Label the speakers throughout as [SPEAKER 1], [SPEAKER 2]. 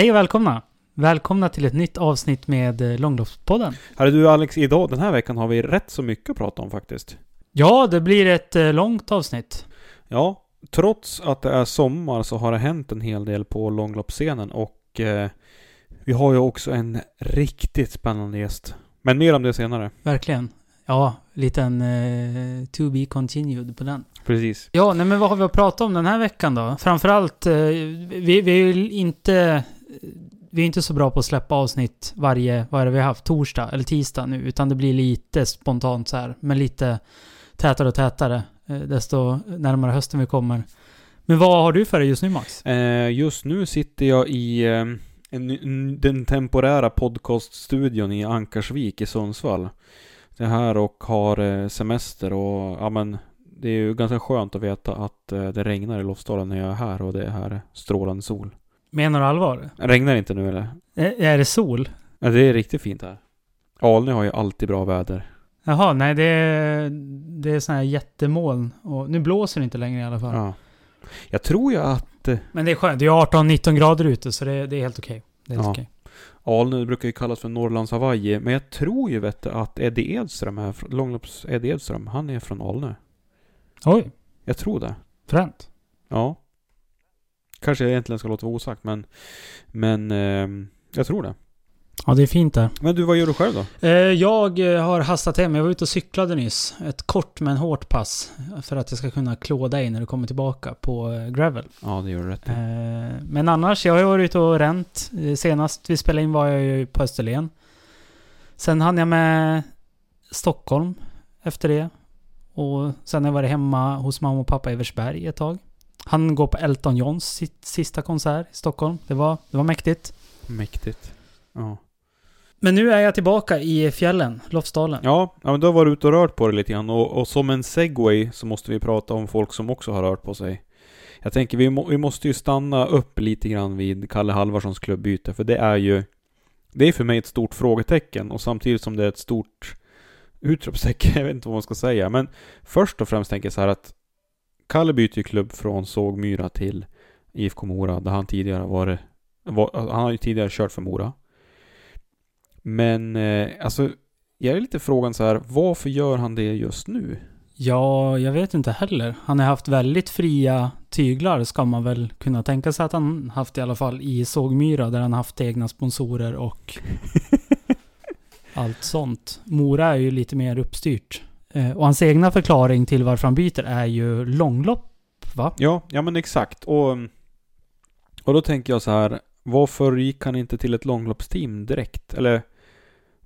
[SPEAKER 1] Hej och välkomna! Välkomna till ett nytt avsnitt med eh, Långloppspodden.
[SPEAKER 2] Hörru du Alex, idag den här veckan har vi rätt så mycket att prata om faktiskt.
[SPEAKER 1] Ja, det blir ett eh, långt avsnitt.
[SPEAKER 2] Ja, trots att det är sommar så har det hänt en hel del på långloppsscenen och eh, vi har ju också en riktigt spännande gäst. Men mer om det senare.
[SPEAKER 1] Verkligen. Ja, liten eh, to be continued på den.
[SPEAKER 2] Precis.
[SPEAKER 1] Ja, nej men vad har vi att prata om den här veckan då? Framförallt, eh, vi, vi är ju inte... Eh, vi är inte så bra på att släppa avsnitt varje, vad är det vi har haft? Torsdag eller tisdag nu. Utan det blir lite spontant så här. Men lite tätare och tätare. Eh, desto närmare hösten vi kommer. Men vad har du för dig just nu Max?
[SPEAKER 2] Eh, just nu sitter jag i en, den temporära podcaststudion i Ankarsvik i Sundsvall. Det är här och har semester och ja men det är ju ganska skönt att veta att det regnar i Lofsdalen när jag är här och det är här strålande sol.
[SPEAKER 1] Menar du allvar?
[SPEAKER 2] Regnar det inte nu eller?
[SPEAKER 1] Är, är det sol?
[SPEAKER 2] Ja, det är riktigt fint här. Alnö har ju alltid bra väder.
[SPEAKER 1] Jaha, nej det är, det är sådana här jättemoln. Och nu blåser det inte längre i alla fall.
[SPEAKER 2] Ja. Jag tror ju att eh,
[SPEAKER 1] Men det är skönt. Det är 18-19 grader ute så det, det är helt okej. Det är helt
[SPEAKER 2] Ja.
[SPEAKER 1] okej.
[SPEAKER 2] Alnö brukar ju kallas för Norrlands Hawaii, men jag tror ju vet du, att Eddie Edström är från, Långlopps Eddie Edström, han är från Alnö.
[SPEAKER 1] Oj,
[SPEAKER 2] Jag tror det.
[SPEAKER 1] fränt.
[SPEAKER 2] Ja. Kanske jag egentligen ska låta vara osagt, men... Men... ehm, jag tror det.
[SPEAKER 1] Ja, det är fint där.
[SPEAKER 2] Men du, vad gör du själv då?
[SPEAKER 1] Eh, Jag eh, har hastat hem. Jag var ute och cyklade nyss. Ett kort men hårt pass. För att jag ska kunna klå dig när du kommer tillbaka på eh, gravel.
[SPEAKER 2] Ja, det gör du rätt.
[SPEAKER 1] Eh, Men annars, jag har varit ute och ränt. Eh, Senast vi spelade in var jag ju på Österlen. Sen hann jag med Stockholm efter det. Och sen har jag varit hemma hos mamma och pappa i Eversberg ett tag. Han går på Elton Johns sista konsert i Stockholm. Det var, det var mäktigt.
[SPEAKER 2] Mäktigt. Ja.
[SPEAKER 1] Men nu är jag tillbaka i fjällen, Lofsdalen.
[SPEAKER 2] Ja, ja men du har varit ute och rört på dig lite grann och, och som en segway så måste vi prata om folk som också har rört på sig. Jag tänker vi, må, vi måste ju stanna upp lite grann vid Kalle Halvarssons klubbyte för det är ju Det är för mig ett stort frågetecken och samtidigt som det är ett stort utropstecken, jag vet inte vad man ska säga. Men först och främst tänker jag så här att Kalle byter ju klubb från Sågmyra till IFK Mora där han tidigare varit var, han har ju tidigare kört för Mora. Men eh, alltså jag är lite frågan så här, varför gör han det just nu?
[SPEAKER 1] Ja, jag vet inte heller. Han har haft väldigt fria tyglar ska man väl kunna tänka sig att han haft i alla fall i Sågmyra där han haft egna sponsorer och allt sånt. Mora är ju lite mer uppstyrt. Eh, Och hans egna förklaring till varför han byter är ju långlopp, va?
[SPEAKER 2] Ja, ja men exakt. Och, och då tänker jag så här, varför gick han inte till ett långloppsteam direkt? Eller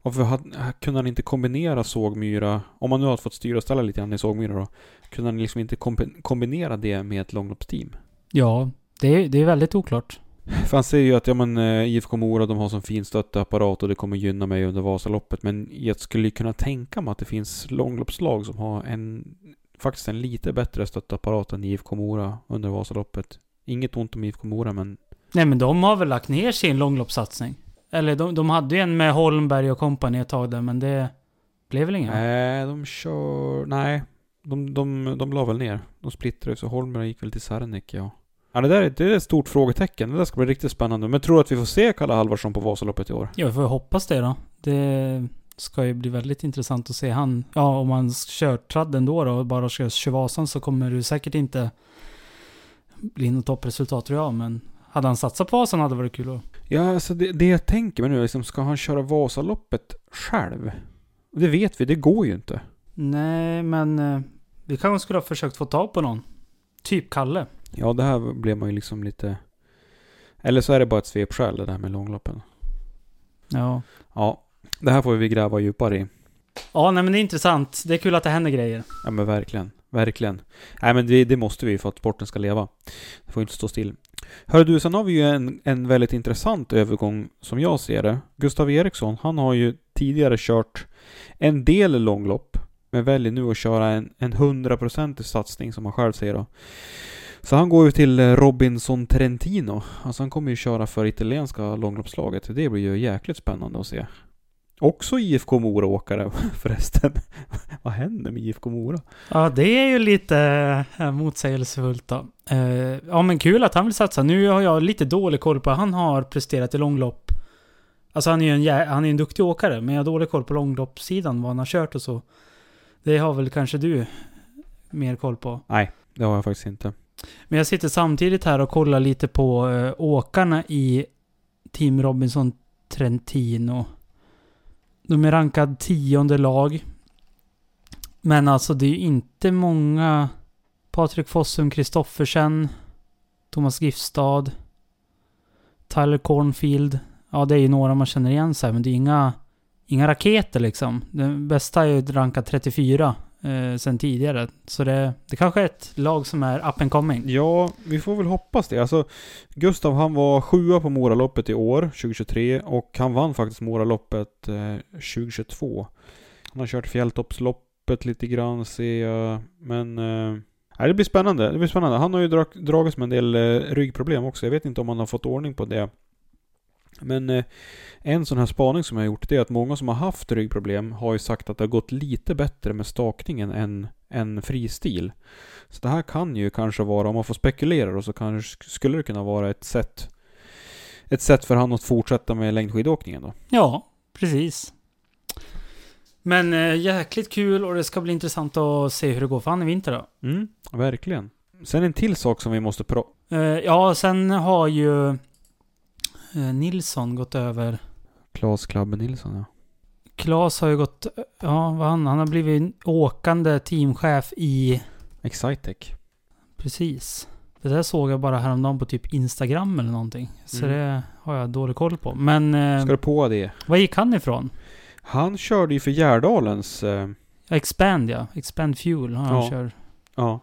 [SPEAKER 2] varför hade, kunde han inte kombinera Sågmyra, om man nu har fått styra och ställa lite grann i Sågmyra då, kunde han liksom inte kombi- kombinera det med ett långloppsteam?
[SPEAKER 1] Ja, det är, det är väldigt oklart.
[SPEAKER 2] För han säger ju att ja, men, eh, IFK Mora de har sån fin stötteapparat och det kommer gynna mig under Vasaloppet. Men jag skulle kunna tänka mig att det finns långloppslag som har en faktiskt en lite bättre stötteapparat än IFK Mora under Vasaloppet. Inget ont om IFK Mora men...
[SPEAKER 1] Nej men de har väl lagt ner sin långloppssatsning. Eller de, de hade ju en med Holmberg och kompani ett tag där, men det blev väl inget?
[SPEAKER 2] Nej, de kör... Nej. De, de, de la väl ner. De splittrade så Holmberg gick väl till Särnik, ja. Ja, det där är, det är ett stort frågetecken. Det där ska bli riktigt spännande. Men tror du att vi får se Kalle Halvarsson på Vasaloppet i år?
[SPEAKER 1] Ja, vi får hoppas det då. Det ska ju bli väldigt intressant att se han. Ja, om han kör tradden då, då och bara kör Tjuvvasan så kommer det säkert inte bli något toppresultat tror jag. Men hade han satsat på Vasan hade det varit kul att...
[SPEAKER 2] Ja, alltså det, det jag tänker mig nu är liksom, ska han köra Vasaloppet själv? Det vet vi, det går ju inte.
[SPEAKER 1] Nej, men eh, vi kanske skulle ha försökt få tag på någon. Typ Kalle.
[SPEAKER 2] Ja, det här blev man ju liksom lite... Eller så är det bara ett svepskäl det där med långloppen.
[SPEAKER 1] Ja.
[SPEAKER 2] Ja, det här får vi gräva djupare i.
[SPEAKER 1] Ja, nej men det är intressant. Det är kul att det händer grejer.
[SPEAKER 2] Ja men verkligen. Verkligen. Nej men det, det måste vi för att sporten ska leva. Det får inte stå still. Hör du, sen har vi ju en, en väldigt intressant övergång som jag ser det. Gustav Eriksson, han har ju tidigare kört en del långlopp. Men väljer nu att köra en, en 100% satsning som han själv säger då. Så han går ju till Robinson Trentino. Alltså han kommer ju köra för italienska långloppslaget. Det blir ju jäkligt spännande att se. Också IFK Mora-åkare förresten. Vad händer med IFK Mora?
[SPEAKER 1] Ja, det är ju lite äh, motsägelsefullt då. Uh, ja, men kul att han vill satsa. Nu har jag lite dålig koll på han har presterat i långlopp. Alltså han är ju en, han är en duktig åkare, men jag har dålig koll på långloppssidan, vad han har kört och så. Det har väl kanske du mer koll på?
[SPEAKER 2] Nej, det har jag faktiskt inte.
[SPEAKER 1] Men jag sitter samtidigt här och kollar lite på eh, åkarna i Team Robinson Trentino. De är rankad tionde lag. Men alltså det är ju inte många... Patrik Fossum Kristoffersen. Thomas Giftstad. Tyler Cornfield. Ja, det är ju några man känner igen sig men det är inga, inga raketer liksom. Den bästa är ju rankad 34 eh, sen tidigare. Så det, det kanske är ett lag som är up and coming.
[SPEAKER 2] Ja, vi får väl hoppas det. Alltså, Gustav han var sjua på Moraloppet i år, 2023, och han vann faktiskt Moraloppet eh, 2022. Han har kört fjälltoppsloppet lite grann ser jag, men... Eh, det blir spännande. Det blir spännande. Han har ju drag, dragits med en del eh, ryggproblem också. Jag vet inte om han har fått ordning på det. Men eh, en sån här spaning som jag har gjort, det är att många som har haft ryggproblem har ju sagt att det har gått lite bättre med stakningen än, än fristil. Så det här kan ju kanske vara, om man får spekulera då, så kanske skulle det kunna vara ett sätt ett sätt för han att fortsätta med längdskidåkningen då.
[SPEAKER 1] Ja, precis. Men äh, jäkligt kul och det ska bli intressant att se hur det går för han i vinter då.
[SPEAKER 2] Mm, verkligen. Sen en till sak som vi måste prata...
[SPEAKER 1] Uh, ja, sen har ju Eh, Nilsson gått över.
[SPEAKER 2] Klas Klabbe Nilsson ja.
[SPEAKER 1] Klas har ju gått, ja vad han, han har blivit åkande teamchef i...
[SPEAKER 2] Excitec.
[SPEAKER 1] Precis. Det där såg jag bara häromdagen på typ Instagram eller någonting. Så mm. det har jag dålig koll på. Men... Eh,
[SPEAKER 2] Ska du på det?
[SPEAKER 1] Var gick han ifrån?
[SPEAKER 2] Han körde ju för Gärdalens... Eh...
[SPEAKER 1] Expand ja. Expand Fuel har ja. han kört.
[SPEAKER 2] Ja.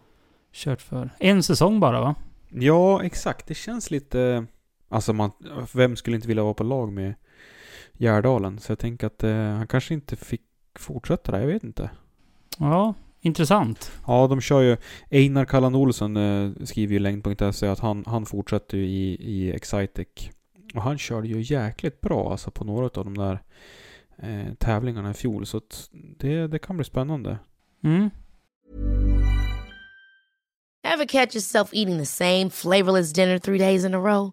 [SPEAKER 1] Kört för. En säsong bara va?
[SPEAKER 2] Ja, exakt. Det känns lite... Alltså man, vem skulle inte vilja vara på lag med Gärdalen? Så jag tänker att eh, han kanske inte fick fortsätta där, jag vet inte.
[SPEAKER 1] Ja, intressant.
[SPEAKER 2] Ja, de kör ju... Einar Kallan Olsson eh, skriver ju längd.se att han, han fortsätter ju i, i Excitec. Och han körde ju jäkligt bra alltså på några av de där eh, tävlingarna i fjol. Så det, det kan bli spännande.
[SPEAKER 1] Mm.
[SPEAKER 3] Have catch yourself eating the same flavorless dinner three days in a row?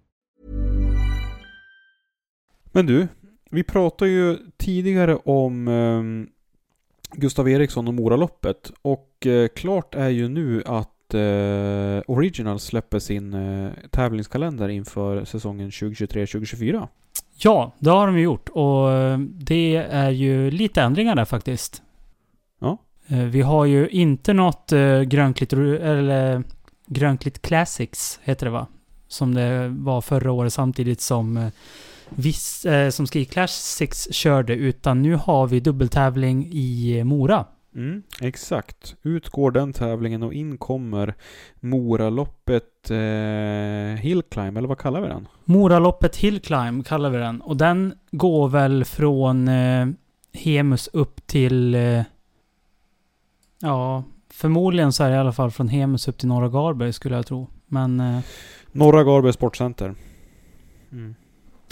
[SPEAKER 2] Men du, vi pratade ju tidigare om ehm, Gustav Eriksson och Moraloppet och eh, klart är ju nu att eh, Original släpper sin eh, tävlingskalender inför säsongen 2023-2024.
[SPEAKER 1] Ja, det har de ju gjort och det är ju lite ändringar där faktiskt.
[SPEAKER 2] Ja.
[SPEAKER 1] Vi har ju inte något grönklitt, eller grönklitt Classics heter det va? Som det var förra året samtidigt som viss, eh, som Ski Classics körde. Utan nu har vi dubbeltävling i Mora.
[SPEAKER 2] Mm, exakt. Utgår den tävlingen och in kommer Moraloppet eh, Hillclimb, eller vad kallar vi den?
[SPEAKER 1] Moraloppet Hillclimb kallar vi den. Och den går väl från eh, Hemus upp till... Eh, ja, förmodligen så är det i alla fall från Hemus upp till Norra Garberg skulle jag tro. Men eh,
[SPEAKER 2] Norra Garberg Sportcenter. Mm.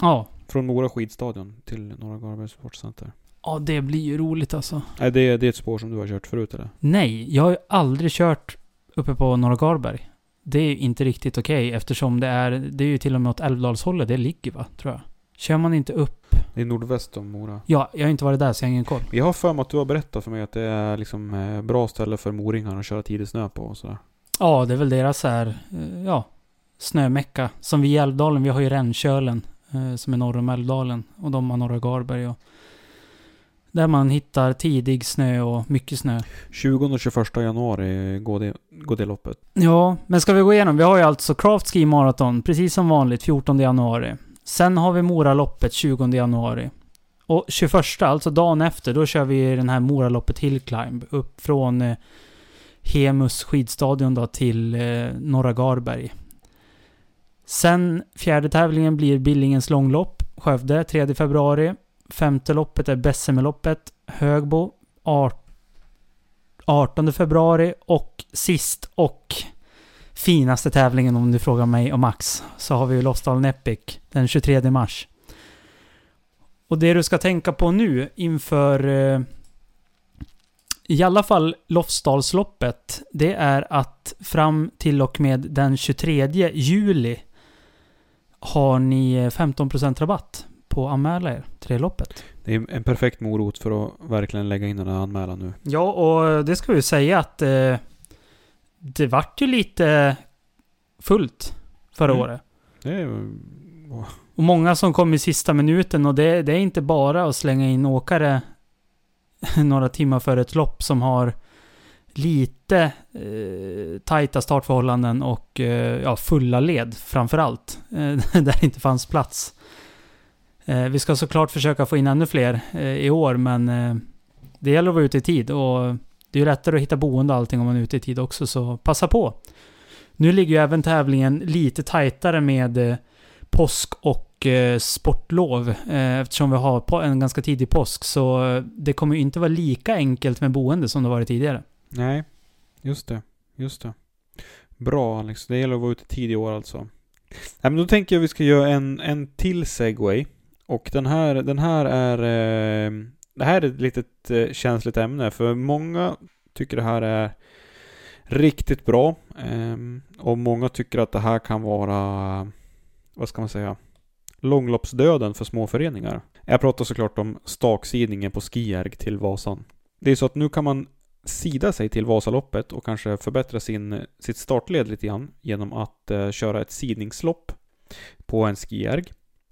[SPEAKER 1] Ja.
[SPEAKER 2] Från Mora skidstadion till Norra Garberg Sportcenter.
[SPEAKER 1] Ja, det blir ju roligt alltså.
[SPEAKER 2] Nej, det, det är ett spår som du har kört förut eller?
[SPEAKER 1] Nej, jag har ju aldrig kört uppe på Norra Garberg. Det är ju inte riktigt okej eftersom det är... Det är ju till och med åt Älvdalshållet det ligger va, tror jag. Kör man inte upp...
[SPEAKER 2] Det är nordväst om Mora.
[SPEAKER 1] Ja, jag har inte varit där så jag har ingen koll.
[SPEAKER 2] Jag har för mig att du har berättat för mig att det är liksom eh, bra ställe för moringar att köra tidig snö på och sådär.
[SPEAKER 1] Ja, det är väl deras här, eh, ja, snömecka. Som vi i Älvdalen, vi har ju Rännkölen eh, som är norr om Älvdalen. Och de har Norra Garberg och... Där man hittar tidig snö och mycket snö.
[SPEAKER 2] 20 och 21 januari går det, går det loppet.
[SPEAKER 1] Ja, men ska vi gå igenom? Vi har ju alltså Craft Ski Marathon, precis som vanligt, 14 januari. Sen har vi Moraloppet 20 januari. Och 21, alltså dagen efter, då kör vi den här Moraloppet Hillclimb upp från eh, Hemus skidstadion då till eh, Norra Garberg. Sen fjärde tävlingen blir Billingens långlopp, Skövde, 3 februari. Femte loppet är Bessemerloppet, Högbo, 18 februari. Och sist och finaste tävlingen om du frågar mig och Max, så har vi ju Lofsdalen Epic den 23 mars. Och det du ska tänka på nu inför eh, i alla fall Lofsdalsloppet, det är att fram till och med den 23 juli har ni eh, 15% rabatt på att anmäla er till det loppet.
[SPEAKER 2] Det är en perfekt morot för att verkligen lägga in den här anmälan nu.
[SPEAKER 1] Ja, och det ska vi säga att eh, det vart ju lite fullt förra
[SPEAKER 2] Mm.
[SPEAKER 1] året.
[SPEAKER 2] Det är,
[SPEAKER 1] Och många som kom i sista minuten och det, det är inte bara att slänga in åkare några timmar före ett lopp som har lite eh, tajta startförhållanden och eh, ja, fulla led framförallt. Eh, där det inte fanns plats. Eh, vi ska såklart försöka få in ännu fler eh, i år men eh, det gäller att vara ute i tid och det är ju lättare att hitta boende och allting om man är ute i tid också så passa på. Nu ligger ju även tävlingen lite tajtare med eh, påsk och eh, sportlov eh, eftersom vi har en ganska tidig påsk. Så eh, det kommer ju inte vara lika enkelt med boende som det varit tidigare
[SPEAKER 2] nej, just det. Just det. Bra Alex, det gäller att vara ute tidigt i år alltså. Nej, men då tänker jag vi ska göra en, en till segway. Och den här, den här är... Eh, det här är ett litet eh, känsligt ämne för många tycker det här är riktigt bra. Ehm, och många tycker att det här kan vara, vad ska man säga, långloppsdöden för små föreningar. Jag pratar såklart om staksidningen på Skierg till Vasan. Det är så att nu kan man sida sig till Vasaloppet och kanske förbättra sin, sitt startled lite grann genom att eh, köra ett sidningslopp på en skierg.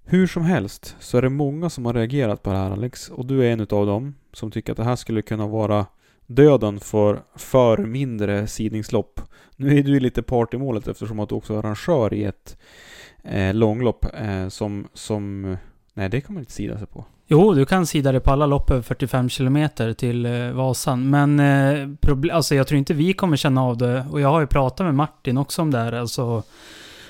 [SPEAKER 2] Hur som helst så är det många som har reagerat på det här Alex och du är en utav dem som tycker att det här skulle kunna vara döden för för mindre sidningslopp. Nu är du lite part i målet eftersom att du också är arrangör i ett eh, långlopp eh, som, som... Nej, det kan man inte sida sig på.
[SPEAKER 1] Jo, du kan sida det på alla lopp över 45 km till eh, Vasan. Men eh, alltså, jag tror inte vi kommer känna av det. Och jag har ju pratat med Martin också om det här. Alltså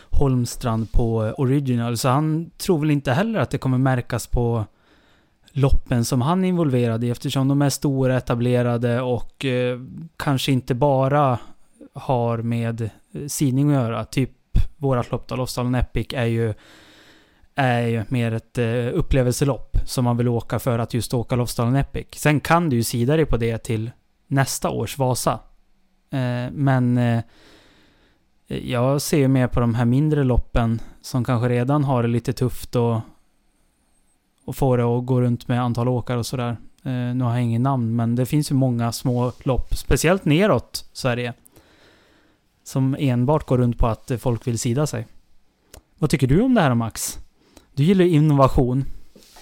[SPEAKER 1] Holmstrand på eh, Original. Så han tror väl inte heller att det kommer märkas på loppen som han är involverad i eftersom de är stora, etablerade och eh, kanske inte bara har med eh, sidning att göra. Typ vårat lopp då, Lofsdalen Epic är ju, är ju mer ett eh, upplevelselopp som man vill åka för att just åka Lofsdalen Epic. Sen kan du ju sida dig på det till nästa års Vasa. Eh, men eh, jag ser ju mer på de här mindre loppen som kanske redan har det lite tufft och, och får det att gå runt med antal åkare och sådär. Eh, nu har jag ingen namn, men det finns ju många små lopp, speciellt neråt Sverige, som enbart går runt på att folk vill sida sig. Vad tycker du om det här Max? Du gillar ju innovation.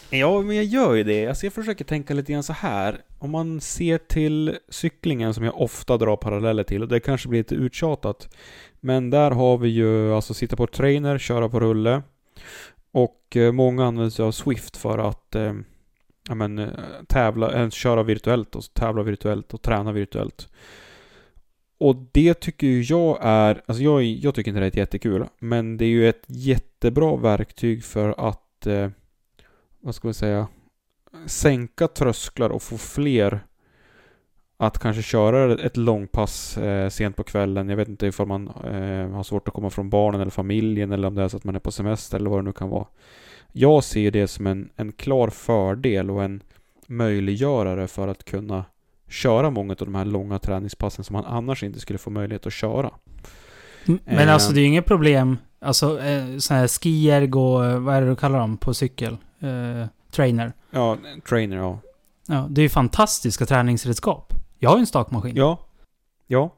[SPEAKER 2] Ja, men jag gör ju det. Alltså jag försöker tänka lite grann så här. Om man ser till cyklingen som jag ofta drar paralleller till, och det kanske blir lite uttjatat. Men där har vi ju alltså sitta på trainer, köra på rulle. Och eh, många använder sig av Swift för att eh, ja, men, eh, tävla, eh, köra virtuellt och tävla virtuellt och träna virtuellt. Och det tycker ju jag är, alltså jag, jag tycker inte det är jättekul, men det är ju ett jättebra verktyg för att, eh, vad ska man säga, sänka trösklar och få fler att kanske köra ett långpass eh, sent på kvällen. Jag vet inte ifall man eh, har svårt att komma från barnen eller familjen eller om det är så att man är på semester eller vad det nu kan vara. Jag ser det som en, en klar fördel och en möjliggörare för att kunna köra många av de här långa träningspassen som man annars inte skulle få möjlighet att köra.
[SPEAKER 1] Men eh. alltså det är ju inget problem. Alltså eh, sån här skiergo, eh, vad är det du kallar dem på cykel? Eh, trainer.
[SPEAKER 2] Ja, trainer ja.
[SPEAKER 1] Ja, det är ju fantastiska träningsredskap. Jag har ju en stakmaskin.
[SPEAKER 2] Ja. Ja.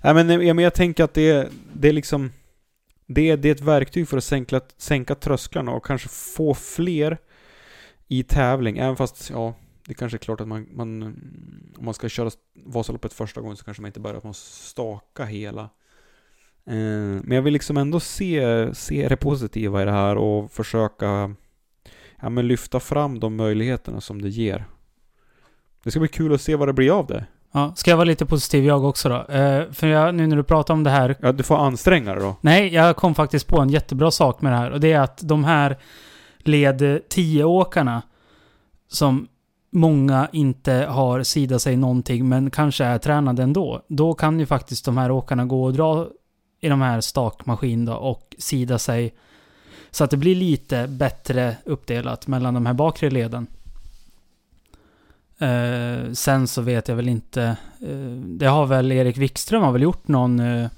[SPEAKER 2] Nej men, ja, men jag tänker att det, det är liksom... Det, det är ett verktyg för att sänka, sänka trösklarna och kanske få fler i tävling. Även fast, ja, det kanske är klart att man, man om man ska köra Vasaloppet första gången så kanske man inte börjar med att staka hela. Eh, men jag vill liksom ändå se, se det positiva i det här och försöka ja, men lyfta fram de möjligheterna som det ger. Det ska bli kul att se vad det blir av det.
[SPEAKER 1] Ja, ska jag vara lite positiv jag också då? Eh, för jag, nu när du pratar om det här...
[SPEAKER 2] Ja, du får anstränga dig då.
[SPEAKER 1] Nej, jag kom faktiskt på en jättebra sak med det här. Och det är att de här led 10 åkarna som många inte har sida sig någonting men kanske är tränade ändå. Då kan ju faktiskt de här åkarna gå och dra i de här stakmaskin då och sida sig så att det blir lite bättre uppdelat mellan de här bakre leden. Eh, sen så vet jag väl inte. Eh, det har väl Erik Wikström har väl gjort någon eh,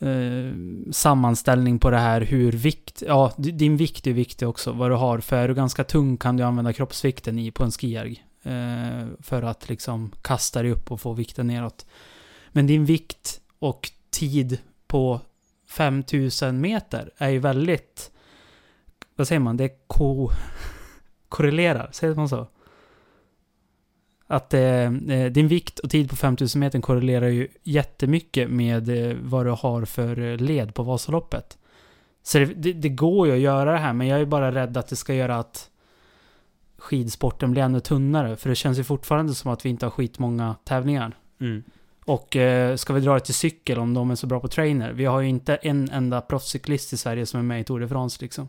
[SPEAKER 1] eh sammanställning på det här hur vikt, ja din vikt är viktig också vad du har. För är du ganska tung kan du använda kroppsvikten i på en skierg. Eh, för att liksom kasta dig upp och få vikten neråt. Men din vikt och tid på 5000 meter är ju väldigt, vad säger man, det ko, korrelerar, säger man så? Att eh, eh, din vikt och tid på 5000 meter korrelerar ju jättemycket med eh, vad du har för eh, led på Vasaloppet. Så det, det, det, går ju att göra det här, men jag är bara rädd att det ska göra att skidsporten blir ännu tunnare. För det känns ju fortfarande som att vi inte har skitmånga tävlingar.
[SPEAKER 2] Mm.
[SPEAKER 1] Och eh, ska vi dra det till cykel om de är så bra på trainer? Vi har ju inte en enda proffscyklist i Sverige som är med i Tour de France liksom.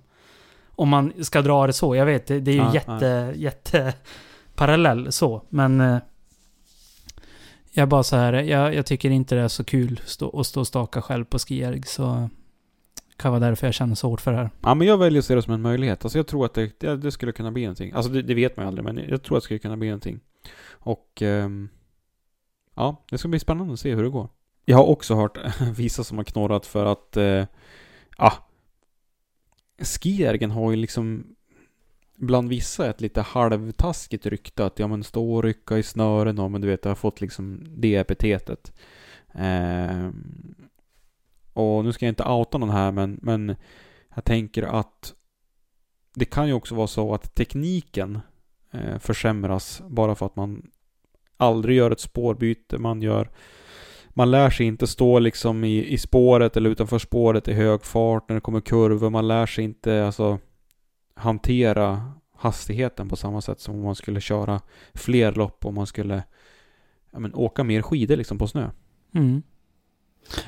[SPEAKER 1] Om man ska dra det så, jag vet, det, det är ju ja, jätte, ja. jätte parallell så, men eh, jag bara så här, jag, jag, tycker inte det är så kul stå, att stå och staka själv på skierg, så kan vara därför jag känner så hårt för det här.
[SPEAKER 2] Ja, men jag väljer att se det som en möjlighet. Alltså jag tror att det, det, det skulle kunna bli någonting. Alltså det, det, vet man ju aldrig, men jag tror att det skulle kunna bli någonting. Och Eh, ja, det ska bli spännande att se hur det går. Jag har också hört vissa som har knorrat för att eh, ja, skiergen har ju liksom bland vissa ett lite halvtaskigt rykte att ja men stå och rycka i snören och men du vet, jag har fått liksom det epitetet. Eh, och nu ska jag inte outa någon här men, men jag tänker att det kan ju också vara så att tekniken eh, försämras bara för att man aldrig gör ett spårbyte. Man gör man lär sig inte stå liksom i, i spåret eller utanför spåret i hög fart när det kommer kurvor. Man lär sig inte alltså hantera hastigheten på samma sätt som om man skulle köra fler lopp och man skulle ja, men, åka mer skidor liksom på snö.
[SPEAKER 1] Mm.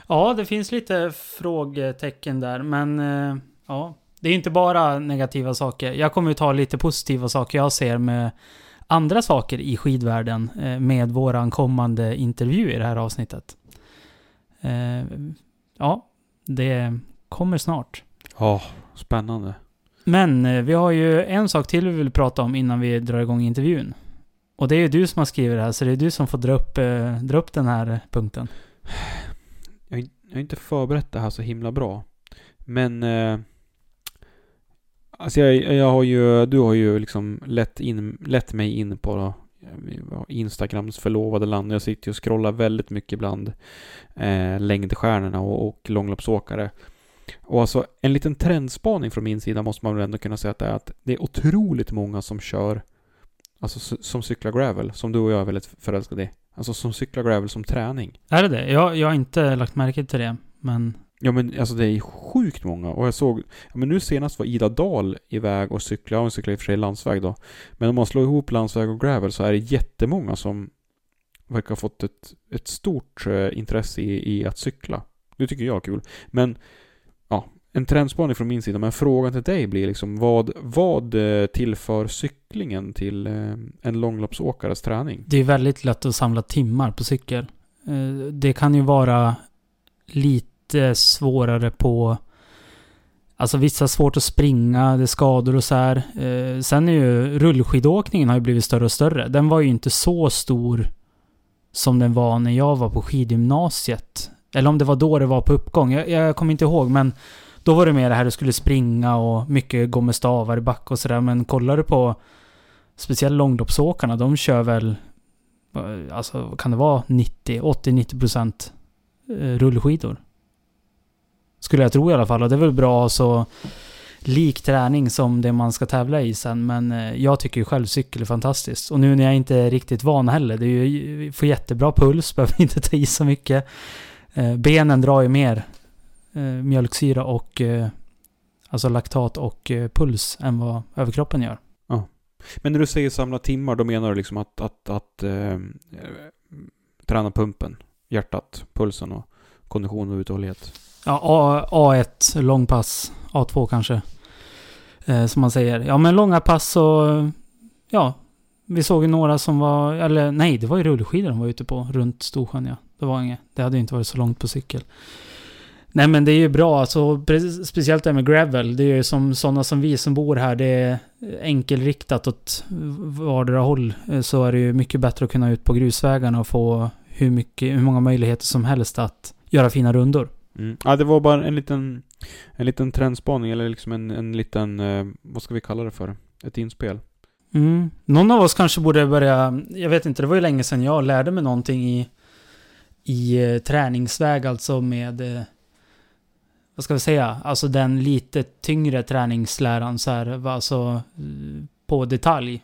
[SPEAKER 1] Ja, det finns lite frågetecken där, men eh, ja. det är inte bara negativa saker. Jag kommer ju ta lite positiva saker jag ser med andra saker i skidvärlden eh, med våran kommande intervju i det här avsnittet. Eh, ja, det kommer snart.
[SPEAKER 2] Ja, spännande.
[SPEAKER 1] Men eh, vi har ju en sak till vi vill prata om innan vi drar igång intervjun. Och det är ju du som har skrivit det här, så det är du som får dra upp, eh, dra upp den här eh, punkten.
[SPEAKER 2] Jag, har jag har inte förberett det här så himla bra. Men... Eh, alltså jag, jag har ju... Du har ju liksom lett, in, lett mig in på då, Instagrams förlovade land. Jag sitter ju och scrollar väldigt mycket bland eh, längdstjärnorna och, och långloppsåkare. Och alltså en liten trendspaning från min sida måste man väl ändå kunna säga att det är att det är otroligt många som kör Alltså som cyklar gravel, som du och jag är väldigt förälskade i. Alltså som cyklar gravel som träning.
[SPEAKER 1] Är det det? Jag, jag har inte lagt märke till det, men...
[SPEAKER 2] Ja men alltså det är sjukt många och jag såg, ja, men nu senast var Ida Dahl iväg och cyklade, hon cyklar i och för sig landsväg då. Men om man slår ihop landsväg och gravel så är det jättemånga som verkar ha fått ett, ett stort eh, intresse i, i att cykla. Det tycker jag är kul. Men, en trendspaning från min sida, men frågan till dig blir liksom vad, vad eh, tillför cyklingen till eh, en långloppsåkares träning?
[SPEAKER 1] Det är väldigt lätt att samla timmar på cykel. Eh, det kan ju vara lite svårare på... Alltså vissa har svårt att springa, det är skador och så här. Sen är ju rullskidåkningen har ju blivit större och större. Den var ju inte så stor som den var när jag var på skidgymnasiet. Eller om det var då det var på uppgång. Jag, jag kommer inte ihåg men då var det mer det här du skulle springa och mycket gå med stavar i back och sådär. Men kollar du på speciellt långloppsåkarna, de kör väl eh, Alltså vad kan det vara 90, 80-90% eh, rullskidor. Skulle jag tro i alla fall. Och det är väl bra så lik träning som det man ska tävla i sen. Men eh, jag tycker ju själv cykel är fantastiskt. Och nu när jag inte är riktigt van heller. Det är ju, får jättebra puls, behöver inte ta i så mycket. Benen drar ju mer mjölksyra och eh, alltså laktat och eh, puls än vad överkroppen gör.
[SPEAKER 2] Men när du säger samla timmar, då menar du liksom att, att, att eh, eh, träna pumpen, hjärtat, pulsen och kondition och uthållighet?
[SPEAKER 1] Ja, A, A1 långpass, A2 kanske. Eh, som man säger. Ja, men långa pass och... Ja, vi såg ju några som var... Eller nej, det var ju rullskidor de var ute på runt Storsjön ja. Det var inget. Det hade ju inte varit så långt på cykel. Nej men det är ju bra, alltså, speciellt det här med gravel. Det är ju som sådana som vi som bor här, det är enkelriktat åt vardera håll. Så är det ju mycket bättre att kunna ut på grusvägarna och få hur, mycket, hur många möjligheter som helst att göra fina rundor.
[SPEAKER 2] Mm. Ja, det var bara en liten, en liten trendspaning, eller liksom en, en liten, eh, vad ska vi kalla det för? Ett inspel.
[SPEAKER 1] Mm. Någon av oss kanske borde börja, jag vet inte, det var ju länge sedan jag lärde mig någonting i, i eh, träningsväg, alltså med, eh, vad ska vi säga, alltså den lite tyngre träningsläran så här, alltså på detalj.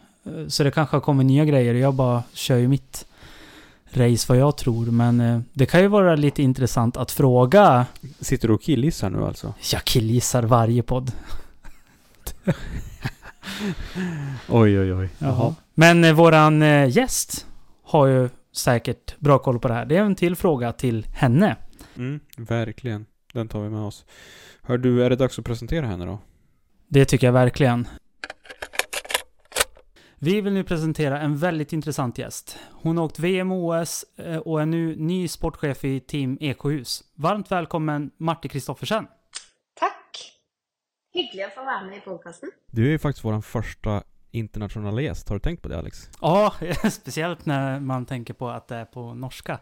[SPEAKER 1] Så det kanske har kommit nya grejer, jag bara kör ju mitt race vad jag tror, men eh, det kan ju vara lite intressant att fråga,
[SPEAKER 2] Sitter du och killgissar nu alltså?
[SPEAKER 1] jag killgissar varje podd.
[SPEAKER 2] Oj, oj, oj.
[SPEAKER 1] Jaha. Men eh, våran eh, gäst har ju säkert bra koll på det här. Det är en till fråga till henne.
[SPEAKER 2] Mm, verkligen. Den tar vi med oss. Hör du, är det dags att presentera henne då?
[SPEAKER 1] Det tycker jag verkligen. Vi vill nu presentera en väldigt intressant gäst. Hon har åkt VM och OS eh, och är nu ny sportchef i Team Ekohus. Varmt välkommen Martin Kristoffersen.
[SPEAKER 4] Tack! Hyggelig att få vara med i podcasten.
[SPEAKER 2] Du är ju faktiskt vår första internationella gäst. Har du tänkt på det Alex?
[SPEAKER 1] Ja, speciellt när man tänker på att det är på norska.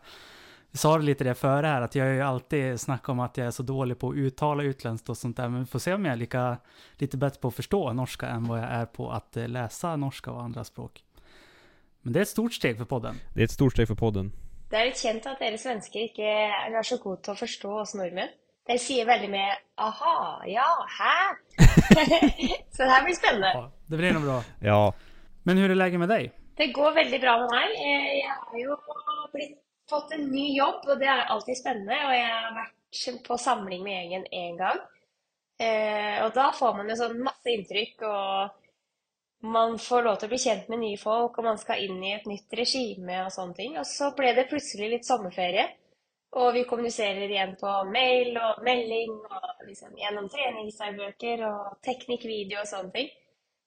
[SPEAKER 1] Vi sa lite det före här, att jag har ju alltid snackat om att jag är så dålig på att uttala utländskt och sånt där, men vi får se om jag är lika, lite bättre på att förstå norska än vad jag är på att eh, läsa norska och andra språk. Men det är ett stort steg för podden.
[SPEAKER 2] Det är ett stort steg för podden.
[SPEAKER 4] Det är litt kjent at dere svensker ikke er så gode til å forstå oss nordmenn. Dere sier veldig med 'aha', 'ja', 'hæ'? så det här blir spännande.
[SPEAKER 1] Ja, det blir nog bra.
[SPEAKER 2] Ja.
[SPEAKER 1] Men hur är läget med dig?
[SPEAKER 4] Det går veldig bra med meg. Eh, Jeg har jo blitt, fått en ny jobb, og det er alltid spennende. Og jeg har vært på samling med gjengen én gang. Eh, og da får man jo sånn masse inntrykk, og man får lov til å bli kjent med nye folk, og man skal inn i et nytt regime og sånne ting. Og så ble det plutselig litt sommerferie. Og vi kommuniserer igjen på mail og melding og liksom gjennom treningsdagbøker og teknikkvideo og sånne ting.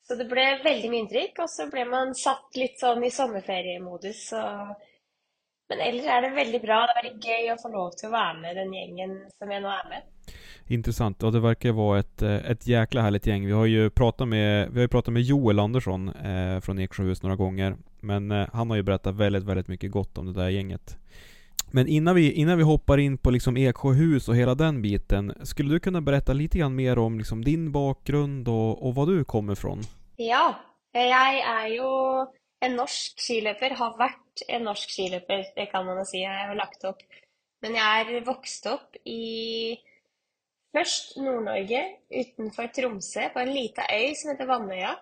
[SPEAKER 4] Så det ble veldig mye inntrykk, og så ble man satt litt sånn i sommerferiemodus. Så... Men ellers er det veldig bra. Det er veldig gøy å få lov til å være med den gjengen som jeg nå er med.
[SPEAKER 2] Intressant. Och det verkar vara ett, eh, ett jäkla härligt gäng. Vi har ju pratat med, vi har ju pratat med Joel Andersson eh, från Eksjöhus några gånger. Men eh, han har ju berättat väldigt, väldigt mycket gott om det där gänget. Men innan vi, innan vi hoppar in på liksom Eksjöhus och hela den biten. Skulle du kunna berätta lite grann mer om liksom din bakgrund och, och var du kommer ifrån?
[SPEAKER 4] Ja, jeg er jo en norsk skiløper. Har vært en norsk skiløper, det kan man jo si. Jeg har lagt opp. Men jeg er vokst opp i først Nord-Norge, utenfor Tromsø, på en lita øy som heter Vannøya.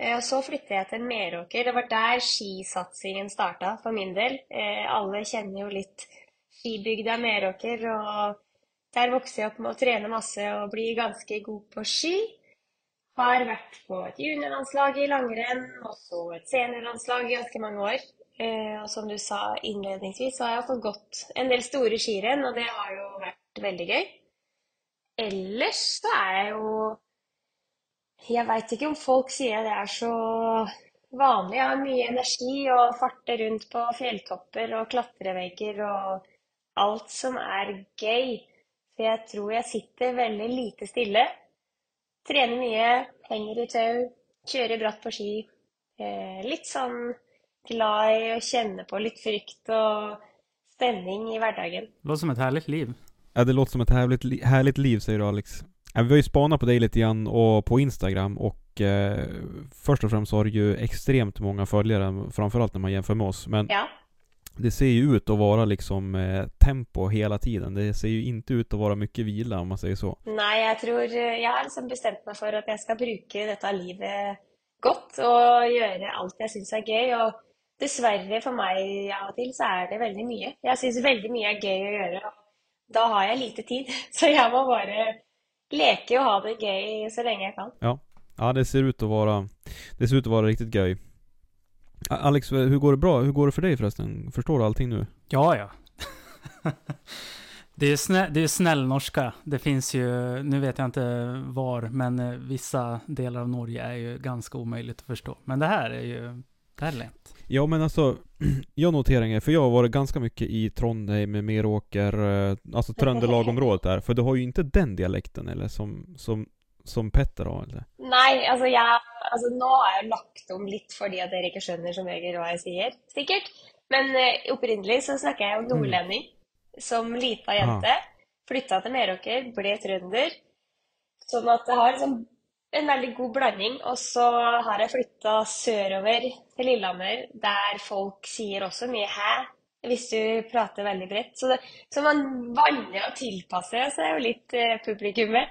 [SPEAKER 4] Eh, og så flyttet jeg til Meråker. Det var der skisatsingen starta for min del. Eh, Alle kjenner jo litt skibygda Meråker, og der vokste jeg opp med å trene masse og bli ganske god på ski. Har vært på et juniorlandslag i langrenn, og så et seniorlandslag i ganske mange år. Eh, och som du sa inledningsvis så har jag fått gått en del stora skirenn, och det har ju varit väldigt gøy. Ellers så är jag ju... Jag vet inte om folk säger att det är så vanlig. Jag har mycket energi och farter runt på fjälltoppar och klätterväggar och allt som är gøy. För jag tror jag sitter väldigt lite stille. Tränar mycket, hänger i tau, kör bratt på ski. Eh, litt sånn glad i å kjenne på litt frykt og spenning i hverdagen.
[SPEAKER 1] Låter som ett härligt liv.
[SPEAKER 2] Ja, det låter som ett härligt, li- härligt liv säger du Alex. Ja, vi har ju spanat på dig lite grann och på Instagram och eh, först och främst har du ju extremt många följare, framförallt när man jämför med oss. Men
[SPEAKER 4] Ja.
[SPEAKER 2] det ser ju ut att vara liksom eh, tempo hela tiden. Det ser ju inte ut att vara mycket vila om man säger så.
[SPEAKER 4] Nei, jeg tror Jeg har liksom bestemt meg for at jeg skal bruke dette livet godt og gjøre alt jeg syns er gøy. Og dessverre for meg av og til så er det veldig mye. Jeg syns veldig mye er gøy å gjøre, og da har jeg lite tid. Så jeg må bare leke og ha det gøy så lenge jeg kan.
[SPEAKER 2] Ja. Ja, det ser ut att vara, det ser ut att vara riktigt. A- Alex, hur går det bra? Hur går det för dig förresten? Förstår du allting nu?
[SPEAKER 1] Ja, ja. det är snä, det är snäll norska. Det finns ju, nu vet jag inte var, men eh, vissa delar av Norge är ju ganska omöjligt att förstå. Men det här är ju, det här är lätt.
[SPEAKER 2] Ja men alltså, jag noterar en grej, för jag har varit ganska mycket i Trondheim, Meråker, eh, alltså Trøndelagområdet där. För du har ju inte den dialekten eller som, som, som Petter har eller?
[SPEAKER 4] Nei, altså, jeg, altså nå er jeg lagt om litt fordi at dere ikke skjønner som regel hva jeg sier, sikkert. Men eh, opprinnelig så snakker jeg jo nordlending. Som lita jente. Flytta til Meråker, ble trønder. Sånn at jeg har liksom en veldig god blanding. Og så har jeg flytta sørover til Lillehammer, der folk sier også mye 'hæ' hvis du prater veldig bredt. Så, det, så man vanner å tilpasse seg jo litt eh, publikummet.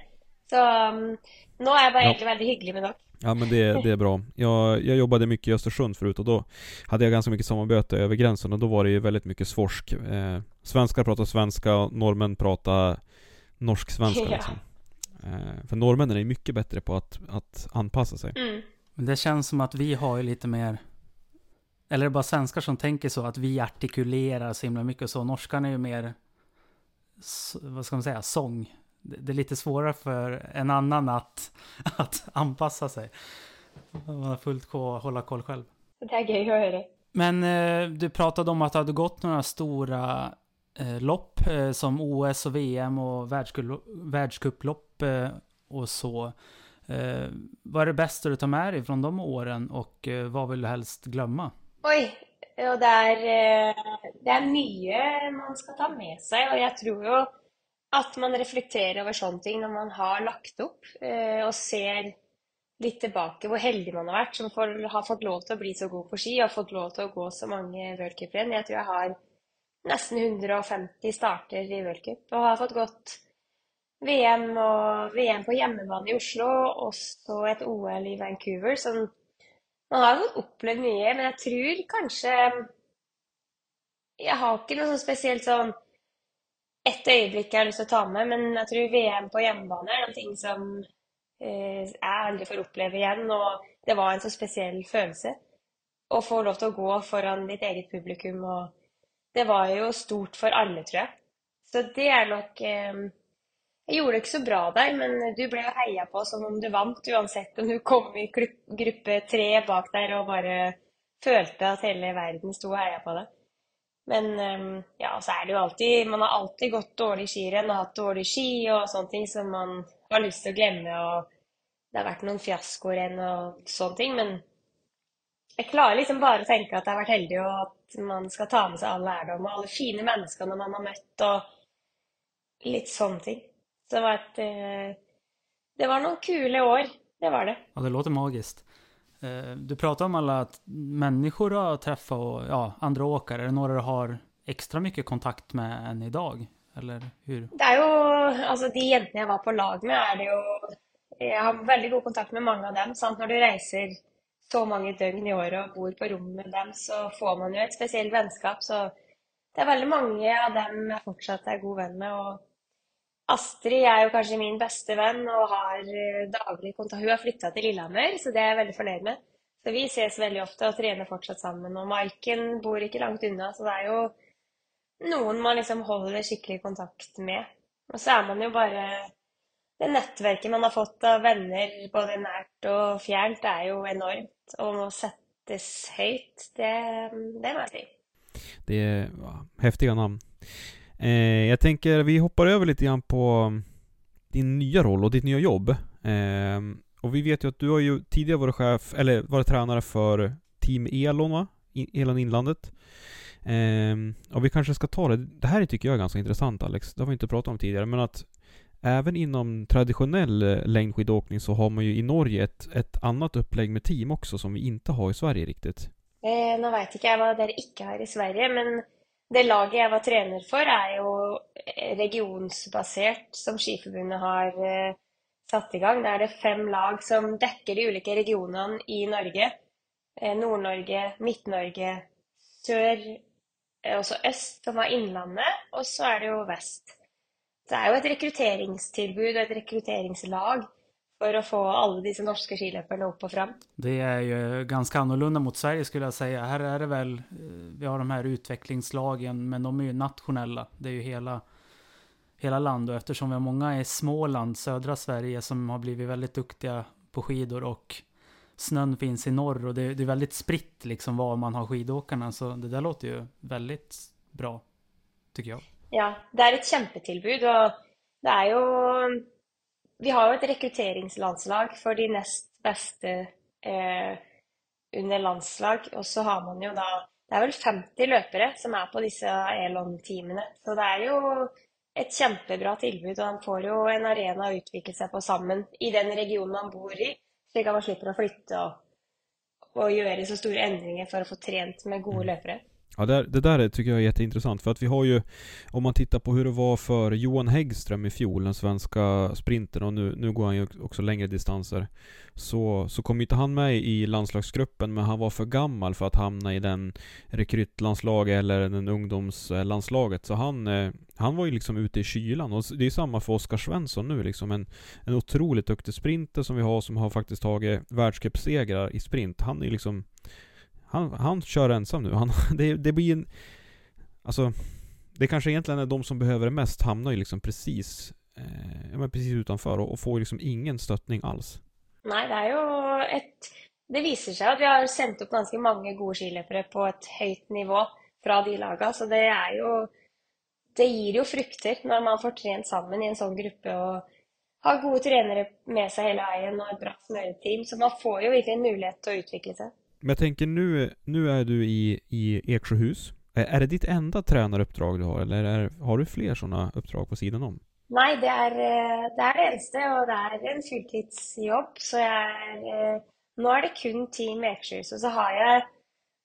[SPEAKER 4] Så um, nå er jeg bare
[SPEAKER 2] Ja.
[SPEAKER 4] egentlig veldig hyggelig med dere.
[SPEAKER 2] Ja men det, det är bra. Jag, jag jobbade mycket i Östersund förut och då hade jag ganska mycket samarbete över gränsen och då var det ju väldigt mycket svorsk. Eh, svenskar pratar svenska, norrmän pratar norsk-svenska
[SPEAKER 4] Ja.
[SPEAKER 2] liksom. Eh, för norrmännen är mycket bättre på att, att anpassa sig.
[SPEAKER 4] Mm.
[SPEAKER 1] Men det känns som att vi har ju lite mer, eller är det bara svenskar som tänker så, att vi artikulerar så himla mycket och så. Norskan är ju mer, vad ska man säga, sång. Det det är lite svårare för en annan att, att anpassa sig. Man har fullt sjå att hålla koll själv.
[SPEAKER 4] Så det gøy å høre.
[SPEAKER 1] Men eh, du pratade om att du hade gått några stora Eh, lopp eh, som OS och VM och världscuplopp eh, och så. Vad är det bästa du tar med dig från de åren och vad vill du helst glömma?
[SPEAKER 4] Oj, og det är, det är mycket man ska ta med sig och jag tror ju att man reflekterar över sånt när man har lagt upp och ser lite tillbaka hur heldig man har varit som får, har fått lov att bli så god på ski, och fått lov att gå så många World Cup-renn. Jag tror jag har nesten 150 starter i worldcup, og har fått gått VM og VM på hjemmebane i Oslo, och så et OL i Vancouver, Så man har fått opplevd mye, men jeg tror kanskje Jeg har ikke noe sånn spesielt sånn ett øyeblikk jeg har lyst til å ta med, men jeg tror VM på hjemmebane er noen ting som eh, jeg aldri får oppleve igjen. Og det var en så spesiell følelse å få lov til å gå foran ditt eget publikum. Og det var ju stort för alla, tror jag. Så det är nog... eh, jag gjorde det inte så bra där, men du blev hejad på som om du vann, oavsett. om du kom i grupp tre bak där och bara kände att hela världen stod och hejade på dig. Men eh, ja, så är det ju alltid Man har alltid gått dålig skirenn och haft dålig ski och sånt som man har lust att glömma och det har varit någon fiaskorenn och sånne men jeg klarer liksom bare å tenke at jeg har vært heldig, og at man skal ta med seg all lærdom og alle fine menneskene man har møtt, og litt sånne ting. Så det var et eh, Det var noen kule år. Det var det.
[SPEAKER 1] Ja, det låter magiskt. Eh, du pratar om alla människor du har träffat och ja, andra åkare. Är det några du har extra mycket kontakt med än idag? Eller hur?
[SPEAKER 4] Det er jo Altså, de jentene jeg var på lag med, er det jo Jeg har veldig god kontakt med mange av dem. Sant? Når du reiser så mange døgn i året og bor på rom med dem, så får man jo et spesielt vennskap. Så det er veldig mange av dem jeg fortsatt er god venn med. Og Astrid er jo kanskje min beste venn og har eh, daglig kontakt. Hun har flytta til Lillehammer, så det er jeg veldig fornøyd med. Så vi ses veldig ofte og trener fortsatt sammen. Og Maiken bor ikke langt unna, så det er jo noen man liksom holder skikkelig kontakt med. Og så er man jo bare det nätverket man har fått av vänner, både närt och fjärnt, är ju enormt. Och att sättas högt, det, det må jag.
[SPEAKER 2] Det är häftiga namn. Eh, jag tänker, vi hoppar över lite grann på din nya roll och ditt nya jobb. Eh, och vi vet ju att du har ju tidigare varit chef, eller varit tränare för Team Elon va? Elon Inlandet. Eh, och vi kanske ska ta det, det här tycker jag är ganska intressant Alex, det har vi inte pratat om tidigare, men att även inom traditionell eh, längdskidåkning så har man ju i Norge ett, ett annat upplägg med team också som vi inte har i Sverige riktigt.
[SPEAKER 4] Eh, nu vet inte jeg vad dere inte har i Sverige, men det laget jag var tränare för är ju eh, regionsbaserat som skiförbundet har eh, satt igång. Där är det fem lag som täcker de olika regionerna i Norge. Eh, Nord-Norge, Midt-Norge, sør, eh, også som var inlandet och så är det ju vest det er jo et rekrutteringstilbud og et rekrutteringslag för att få alla dessa norska skilöparna upp och fram.
[SPEAKER 1] Det är ju ganska annorlunda mot Sverige skulle jag säga. Här är det väl, eh, vi har de här utvecklingslagen, men de är ju nationella. Det är ju hela, hela land och eftersom vi har många i Småland, södra Sverige, som har blivit väldigt duktiga på skidor och snön finns i norr och det, det är väldigt spritt liksom var man har skidåkarna. Så det där låter ju väldigt bra, tycker jag.
[SPEAKER 4] Ja, det er et kjempetilbud. Og det er jo Vi har jo et rekrutteringslandslag for de nest beste eh, under landslag. Og så har man jo da Det er vel 50 løpere som er på disse Elon-teamene. Så det er jo et kjempebra tilbud, og han får jo en arena å utvikle seg på sammen i den regionen han bor i, slik at man slipper å flytte og, og gjøre så store endringer for å få trent med gode mm. løpere.
[SPEAKER 2] Ja, det, det där tycker jag är jätteintressant för att vi har ju, om man tittar på hur det var för Johan Häggström i fjol, den svenska sprinten och nu, nu går han ju också längre distanser. Så, så kom inte han med i landslagsgruppen men han var för gammal för att hamna i den rekrytlandslaget eller den ungdomslandslaget. Så han, eh, han var ju liksom ute i kylan och det är samma för Oskar Svensson nu liksom. En, en otroligt duktig sprinter som vi har som har faktiskt tagit världscupsegrar i sprint. Han är liksom han, han kör ensam nu. Han, det, det blir en... Alltså, det kanske egentligen är de som behöver det mest hamnar ju liksom precis, eh, men precis utanför och, och får liksom ingen stöttning alls.
[SPEAKER 4] Nej, det är ju ett... Det visar sig att vi har sänt upp ganska många goda skilöpare på ett högt nivå från de lagen, så det är ju... Det ger ju frukter när man får träna samman i en sån grupp och har goda tränare med sig hela vägen och ett bra smörteam, så man får ju verkligen möjlighet att utveckla sig.
[SPEAKER 2] Men jag tänker nu, nu är du i, i Eksjöhus. Är det ditt enda tränaruppdrag du har eller är, har du fler sådana uppdrag på sidan om?
[SPEAKER 4] Nej, det är eh, det, är eneste, och det är en fulltidsjobb. Så jag är, eh, nu är det kun Team Eksjöhus, och så har jag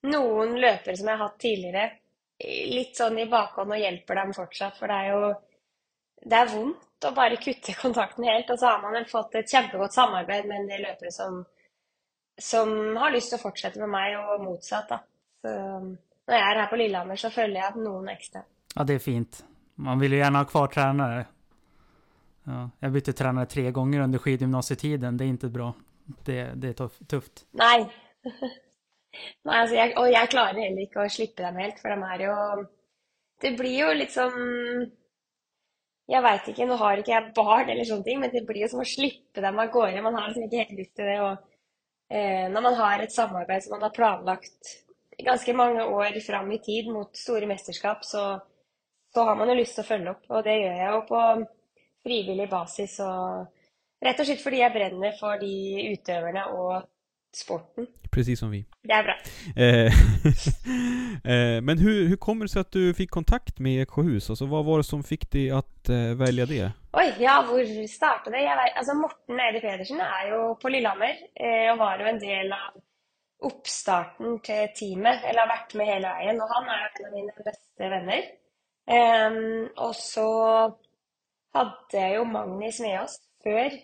[SPEAKER 4] någon löpare som jag haft tidigare, lite sån i bakhånd och hjälper dem fortsatt, för det är ju det är ont att bara kutta kontakten helt, och så har man väl fått ett jättegott samarbete med en del löpare som som har lyst til å fortsette med meg, og motsatt. da. Så når jeg er her på Lillehammer, så følger jeg noen ekstra.
[SPEAKER 1] Ja, det är fint. Man vill ju gärna ha kvar tränare. Ja, jag bytte tränare tre gånger under skidgymnasietiden. Det är inte bra. Det, det är tufft.
[SPEAKER 4] Nej. Nej alltså jag, och jag klarar heller inte att slippa dem helt, för de är ju... Det blir ju liksom Jeg veit ikke, nå har ikke jeg barn eller ting, men det blir jo som å slippe dem av gårde. Man har liksom ikke helt lyst til det. Og eh, när man har ett samarbete som man har planlagt ganska många år fram i tid mot stora mästerskap så, så har man ju lust att följa upp och det gör jag och på frivillig basis. och rätt och og slett att jag bränner för de utövarna och sporten.
[SPEAKER 2] Precis som vi.
[SPEAKER 4] Det är bra.
[SPEAKER 2] Men hur, hur kommer det sig att du fick kontakt med Eksjöhus? Alltså vad var det som fick dig att eh, välja det?
[SPEAKER 4] Oi, ja, det? Jeg vet, altså Morten Eide Pedersen er jo på Lillehammer eh, og var jo en del av oppstarten til teamet, eller har vært med hele veien. Og han jo en av mine beste venner. Em, og så hadde jeg jo Magni Smeås før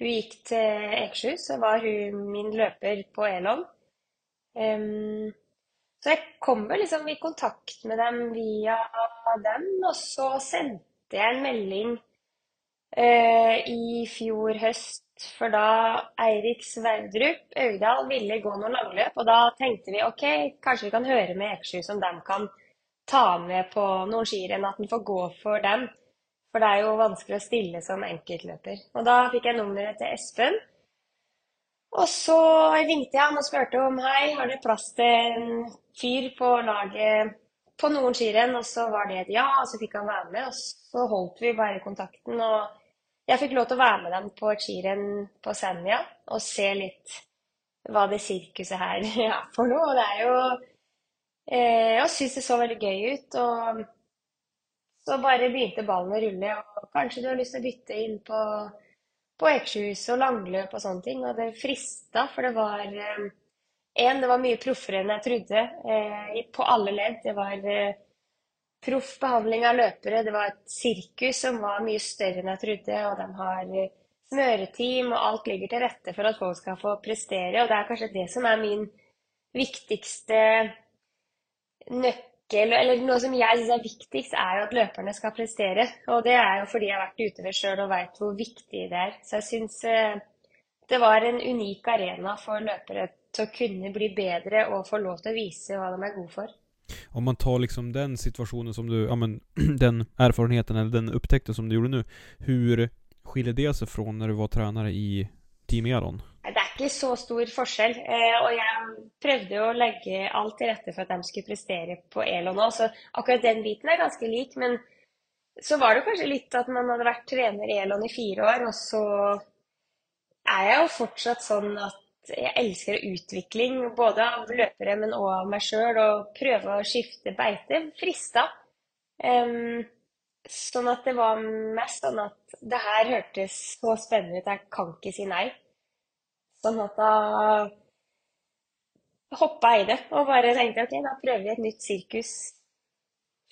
[SPEAKER 4] hun gikk til Ekershus, så var hun min løper på Elon. Um, så jeg kom vel liksom i kontakt med dem via dem, og så sendte jeg en melding uh, i fjor høst, for da Eirik Sverdrup Augdal ville gå noen langløp, og da tenkte vi ok, kanskje vi kan høre med Ekershus om de kan ta med på noen skirenn, at han får gå for dem. For det er jo vanskelig å stille som enkeltløper. Og da fikk jeg nummeret til Espen. Og så ringte jeg ham og spurte om hei, har dere plass til en fyr på laget på noen skirenn? Og så var det et ja, og så fikk han være med. Og så holdt vi bare kontakten. Og jeg fikk lov til å være med dem på et skirenn på Senja og se litt hva det sirkuset her er for noe. Og det er jo eh, Jeg syns det så veldig gøy ut. og så bare begynte ballen å rulle, og kanskje du har lyst til å bytte inn på, på ekshus og langløp og sånne ting. Og det frista, for det var eh, En, det var mye proffere enn jeg trodde eh, på alle ledd. Det var eh, proff behandling av løpere. Det var et sirkus som var mye større enn jeg trodde, og de har eh, smøreteam, og alt ligger til rette for at folk skal få prestere. Og det er kanskje det som er min viktigste nøkkel, eller noe som jeg syns er viktigst, er jo at løperne skal prestere. Og det er jo fordi jeg har vært utøver sjøl og veit hvor viktig det er. Så jeg syns eh, det var en unik arena for løpere til å kunne bli bedre og få lov til å vise hva de er gode for.
[SPEAKER 2] Om man tar liksom den situationen som du, ja men den erfarenheten eller den upptäckten som du gjorde nu. Hur skiljer det sig från när du var tränare i Team Elon?
[SPEAKER 4] Ikke så stor forskjell. Eh, og jeg prøvde jo å legge alt til rette for at de skulle prestere på ELO nå. Så akkurat den biten er ganske lik. Men så var det kanskje litt at man hadde vært trener i ELON i fire år, og så er jeg jo fortsatt sånn at jeg elsker utvikling, både av løpere, men òg av meg sjøl, og prøve å skifte beite. Frista. Um, sånn at det var mest sånn at det her hørtes så spennende ut, jeg kan ikke si nei. Sånn at da hoppa i det og bare tenkte ok, da prøver vi et nytt sirkus.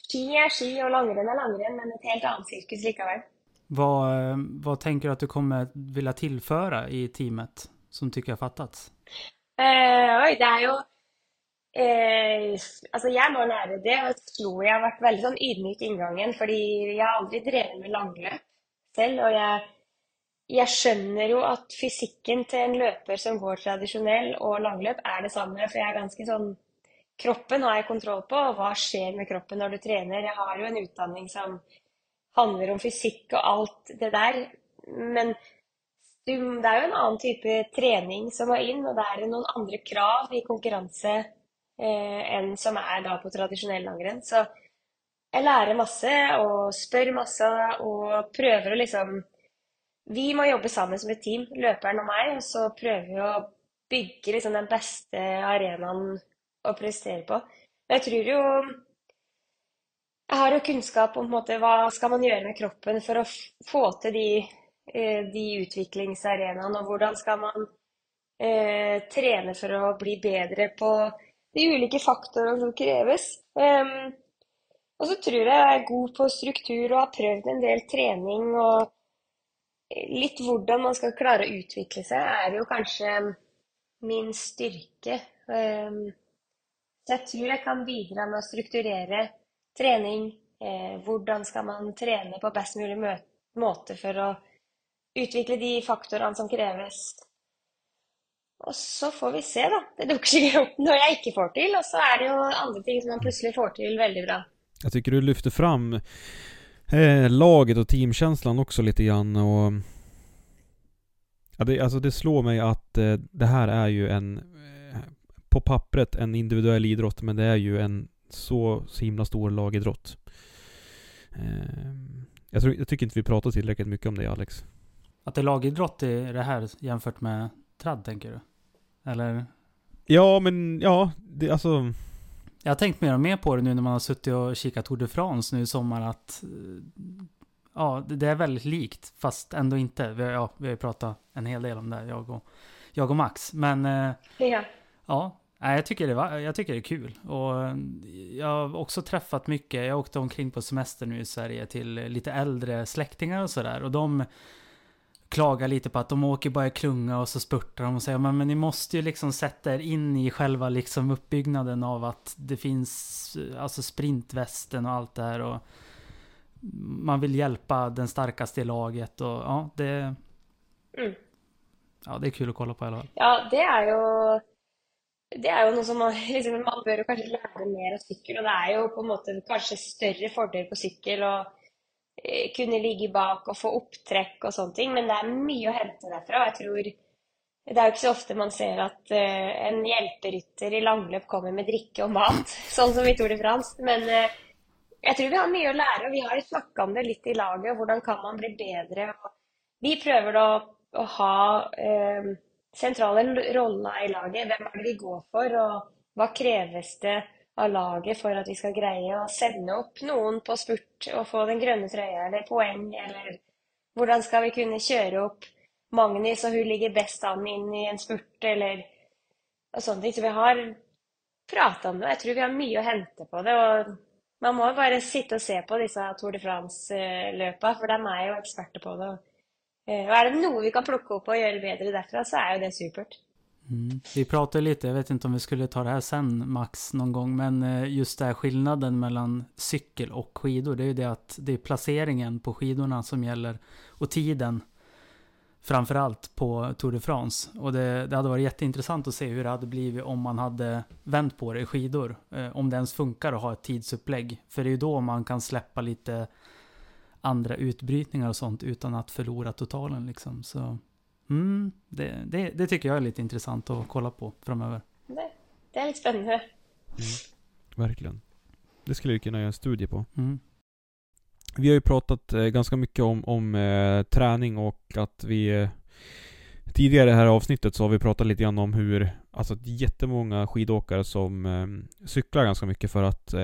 [SPEAKER 4] Ski er ski, og langrenn er langrenn, men et helt annet sirkus likevel.
[SPEAKER 1] Vad, eh, vad tänker du att du kommer vilja tillföra i teamet som tycker jag fattats?
[SPEAKER 4] Eh, oi, det er jo eh, Altså, jeg må lære det. Jeg tror jeg har vært veldig sånn ydmyk i inngangen, fordi jeg har aldri drevet med langløp selv. Og jeg, jeg skjønner jo at fysikken til en løper som går tradisjonell og langløp, er det samme. For jeg er ganske sånn Kroppen har jeg kontroll på, og hva skjer med kroppen når du trener? Jeg har jo en utdanning som handler om fysikk og alt det der. Men du, det er jo en annen type trening som må inn, og det er noen andre krav i konkurranse eh, enn som er da på tradisjonell langrenn. Så jeg lærer masse og spør masse og prøver å liksom vi må jobbe sammen som et team, løperen og meg, og så prøver vi å bygge liksom den beste arenaen å prestere på. Men jeg tror jo jeg har jo kunnskap om på en måte, hva skal man gjøre med kroppen for å få til de, eh, de utviklingsarenaene, og hvordan skal man eh, trene for å bli bedre på de ulike faktorene som kreves. Um, og så tror jeg jeg er god på struktur og har prøvd en del trening og litt hvordan man skal klare å utvikle seg, er jo kanskje um, min styrke. Um, så jeg tror jeg kan bidra med å strukturere trening. Eh, hvordan skal man trene på best mulig måte for å utvikle de faktorene som kreves. Og så får vi se, da. Det dukker sikkert opp når jeg ikke får til, og så er det jo andre ting som man plutselig får til veldig bra.
[SPEAKER 2] Jag tycker du lyfter fram eh, laget och teamkänslan också lite grann och... Ja, det, alltså det slår mig att eh, det här är ju en... Eh, på pappret en individuell idrott men det är ju en så, så himla stor lagidrott. Eh, jag, tror, jag tycker inte vi pratar tillräckligt mycket om det Alex.
[SPEAKER 1] Att det är lagidrott i det här jämfört med tradd, tänker du? Eller?
[SPEAKER 2] Ja, men ja, det, alltså...
[SPEAKER 1] Jag har tänkt mer och mer på det nu när man har suttit och kikat Tour de France nu i sommar att... eh, Ja, det är väldigt likt, fast ändå inte. Vi har, ja, vi har ju pratat en hel del om det, jag och, jag och Max. Men eh,
[SPEAKER 4] Ja.
[SPEAKER 1] ja, jag tycker, det var, jag tycker det är kul. Och eh, jag har också träffat mycket, jag åkte omkring på semester nu i Sverige till lite äldre släktingar och sådär. Och de klagar lite på att de åker bara i klunga och så spurtar de och säger men, men ni måste ju liksom sätta er in i själva liksom uppbyggnaden av att det finns alltså sprintvästen och allt det här och man vill hjälpa den starkaste i laget och ja, det,
[SPEAKER 4] Mm.
[SPEAKER 1] ja, det är kul att kolla på i alla fall.
[SPEAKER 4] Ja, det er jo Det er jo noe som man liksom, Man bør jo kanskje lære mer av sykkel, og det er jo på en måte kanskje større fordel på sykkel å eh, Eh, kunne ligge bak og få opptrekk og sånne ting, men det er mye å hente derfra. Og jeg tror Det er jo ikke så ofte man ser at eh, en hjelperytter i langløp kommer med drikke og mat, sånn som i Tour de France. Men eh, jeg tror vi har mye å lære, og vi har snakka om det litt i laget. Hvordan kan man bli bedre? Og vi prøver da å ha eh, sentrale roller i laget. Hvem er det vi går for, og hva kreves det av laget för att vi ska greie å sende opp noen på spurt och få den grønne trøya eller poäng eller hvordan ska vi kunna köra upp Magnus, så hun ligger bäst an in i en spurt, eller og sånne ting. Så vi har prata om det. jag tror vi har mycket att hente på det. och man måste bara sitta och se på disse Tour de France-løpa, eh, for de är jo eksperter på det. Eh, och är det noe vi kan plocka upp och göra bättre derfra, så är jo det supert.
[SPEAKER 1] Mm. Vi pratade lite, jag vet inte om vi skulle ta det här sen Max någon gång, men eh, just det här skillnaden mellan cykel och skidor, det är ju det att det är placeringen på skidorna som gäller och tiden framförallt på Tour de France. Och det, det hade varit jätteintressant att se hur det hade blivit om man hade vänt på det i skidor. Eh, om det ens funkar att ha ett tidsupplägg. För det är ju då man kan släppa lite andra utbrytningar och sånt utan att förlora totalen liksom. Så mm, det, det, det tycker jag är lite intressant att kolla på framöver.
[SPEAKER 4] Det, det er litt spennende.
[SPEAKER 2] Verkligen. Det skulle vi kunna göra en studie på.
[SPEAKER 1] Mm.
[SPEAKER 2] Vi har ju pratat eh, ganska mycket om, om eh, träning och att vi eh, Tidigare i det här avsnittet så har vi pratat lite grann om hur Alltså jättemånga skidåkare som eh, cyklar ganska mycket för att eh,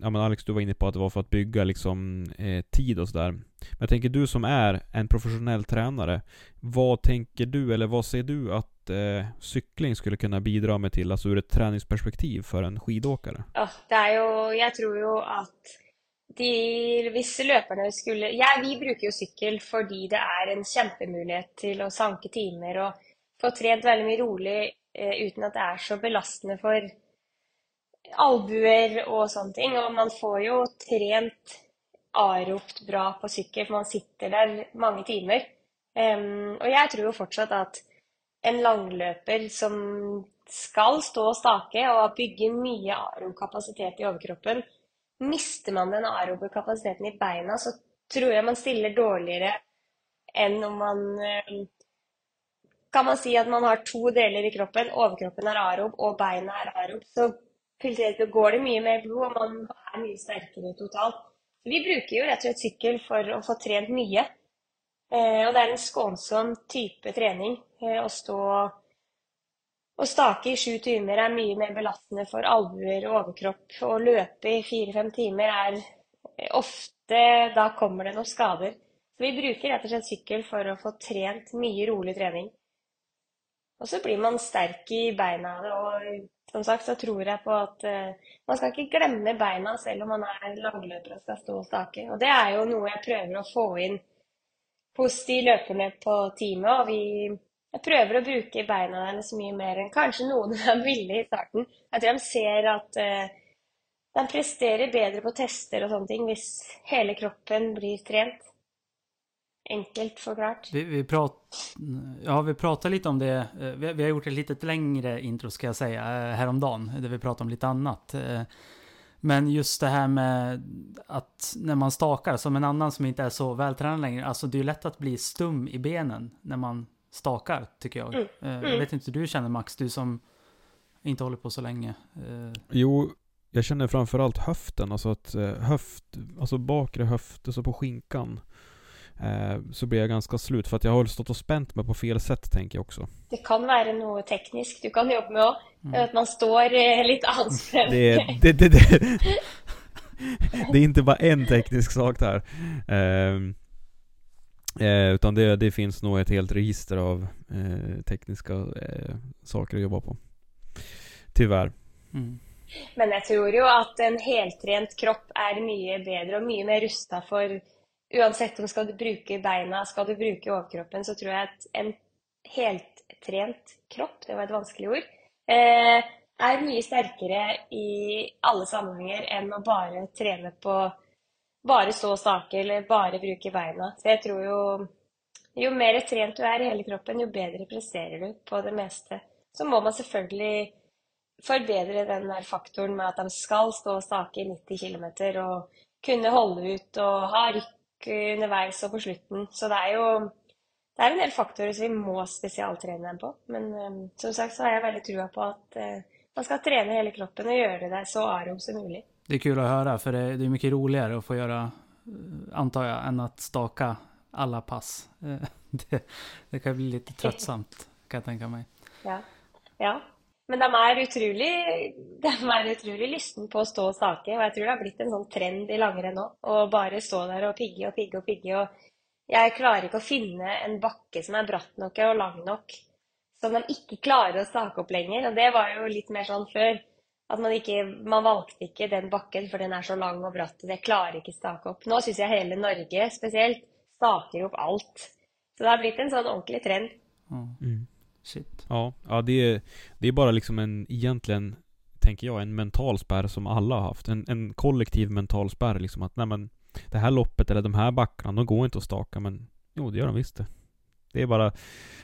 [SPEAKER 2] Ja men Alex du var inne på att det var för att bygga liksom eh, tid och sådär Men jag tänker du som är en professionell tränare Vad tänker du eller vad ser du att eh, cykling skulle kunna bidra med till Alltså ur ett träningsperspektiv för en skidåkare?
[SPEAKER 4] Ja, det är ju, jag tror ju att de Hvis løperne skulle Ja, vi bruker jo sykkel fordi det är en kjempemulighet till att sanke timer och få trent veldig mye rolig Eh, uten at det er så belastende for albuer og sånne ting. Og man får jo trent aropt bra på sykkel, for man sitter der mange timer. Em, og jeg tror jo fortsatt at en langløper som skal stå og stake og bygge mye aerob kapasitet i overkroppen, mister man den aerobe kapasiteten i beina, så tror jeg man stiller dårligere enn om man eh, kan man si at man har to deler i kroppen, overkroppen er arob og beina er arob, så filtrerer- går det mye mer blod, og man er mye sterkere totalt. Vi bruker jo rett og slett sykkel for å få trent mye. Eh, og det er en skånsom type trening. Eh, å stå å stake i sju timer er mye mer belastende for albuer og overkropp. Å løpe i fire-fem timer er eh, ofte Da kommer det noen skader. Så vi bruker rett og slett sykkel for å få trent mye rolig trening. Og så blir man sterk i beina. Og som sagt så tror jeg på at eh, man skal ikke glemme beina selv om man er langløper og skal stå og stake. Og det er jo noe jeg prøver å få inn hos de løperne på teamet. Og vi jeg prøver å bruke beina deres mye mer enn kanskje noen er ville i starten. Jeg tror de ser at eh, de presterer bedre på tester og sånne ting hvis hele kroppen blir trent. Enkelt forklart.
[SPEAKER 1] Vi, vi, prat, ja, vi pratade lite om det. eh, Vi, vi har gjort ett lite längre intro ska jag säga, eh, häromdagen. Där vi pratade om lite annat. Eh, Men just det här med att när man stakar, som en annan som inte är så vältränad längre, alltså det är ju lätt att bli stum i benen när man stakar, tycker jag.
[SPEAKER 4] Mm.
[SPEAKER 1] Eh, Jag
[SPEAKER 4] Mm.
[SPEAKER 1] vet inte hur du känner Max, du som inte håller på så länge.
[SPEAKER 2] Jo, jag känner framförallt höften, alltså att höft, alltså bakre höft, alltså på skinkan. Eh, så blir jag ganska slut för att jag har stått och spänt mig på fel sätt tänker jag också.
[SPEAKER 4] Det kan være noe teknisk du kan jobbe med òg. At man står eh, litt anspent.
[SPEAKER 2] Det är, det, det, det, det är inte bara en teknisk sak där. Ehm, eh, utan det, det finns nog ett helt register av eh, tekniska eh, saker att jobba på. Tyvärr.
[SPEAKER 1] mm.
[SPEAKER 4] Men jeg tror jo at en heltrent kropp er mye bedre og mye mer rusta for Uansett om skal du bruke beina, skal du bruke overkroppen, så tror jeg at en heltrent kropp, det var et vanskelig ord, eh, er mye sterkere i alle sammenhenger enn å bare trene på bare stå og stake eller bare bruke beina. Så jeg tror jo jo mer trent du er i hele kroppen, jo bedre presterer du på det meste. Så må man selvfølgelig forbedre den der faktoren med at de skal stå og stake i 90 km og kunne holde ut og ha rykk underveis og på slutten. Så det er jo det er en del faktorer som vi må spesialtrene dem på. Men eh, som sagt så har jeg veldig trua på at eh, man ska träna hela kroppen och göra det så aerob som möjligt.
[SPEAKER 1] Det är kul att höra, för det, det är mycket roligare att få göra, eh, antar jag, än att staka alla pass. Det, det kan bli lite tröttsamt, kan jag tänka mig.
[SPEAKER 4] Ja. ja. Men de er utrolig de er utrolig lysten på å stå og stake, og jeg tror det har blitt en sånn trend i langrenn nå. Å bare stå der og pigge og pigge og pigge. Og jeg klarer ikke å finne en bakke som er bratt nok og lang nok som de ikke klarer å stake opp lenger. Og det var jo litt mer sånn før. At man ikke Man valgte ikke den bakken, for den er så lang og bratt, og det klarer ikke stake opp. Nå syns jeg hele Norge spesielt staker opp alt. Så det har blitt en sånn ordentlig trend.
[SPEAKER 1] Ja,
[SPEAKER 2] Mm.
[SPEAKER 1] Shit.
[SPEAKER 2] Ja, ja det, är, det är bara liksom en, egentligen, tänker jag, en mental spärr som alla har haft. En, en kollektiv mental spärr liksom att, nej men, det här loppet eller de här backarna, de går inte att staka men, jo det gör de visst det. Det är bara,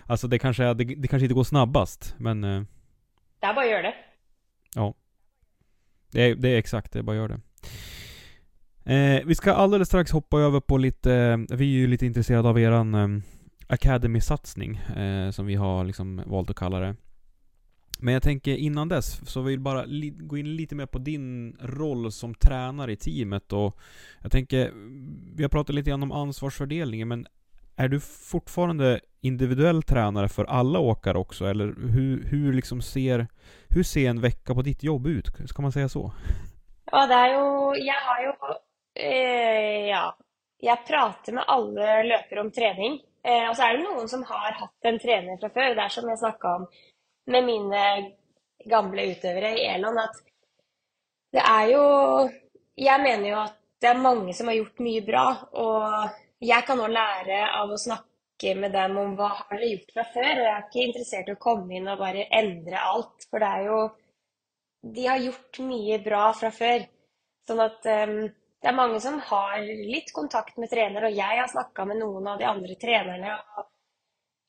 [SPEAKER 2] alltså det kanske, är, det, det kanske inte går snabbast, men eh,
[SPEAKER 4] Det bare å gjøre det.
[SPEAKER 2] det är, det är exakt det, bara gör det. Eh, vi ska alldeles strax hoppa över på lite, vi är ju lite intresserade av eran eh, Academy-satsning, eh, som vi har liksom valt att kalla det. Men jag tänker innan dess, så vill jag bara li- gå in lite mer på din roll som tränare i teamet och jag tänker, vi har pratat lite grann om ansvarsfördelningen men är du fortfarande individuell tränare för alla åkare också eller hur, hur liksom ser, hur ser en vecka på ditt jobb ut? Ska man säga så?
[SPEAKER 4] Ja, det är ju, jag har ju, eh, Ja. Jag pratar med alla löpare om träning. Eh, og så er det noen som har hatt en trener fra før. Det er som jeg snakka om med mine eh, gamle utøvere i Eland, at det er jo Jeg mener jo at det er mange som har gjort mye bra, og jeg kan nå lære av å snakke med dem om hva har dere gjort fra før, og jeg er ikke interessert i å komme inn og bare endre alt, for det er jo de har gjort mye bra fra før. Sånn at um, det er mange som har litt kontakt med trener, og jeg har snakka med noen av de andre trenerne og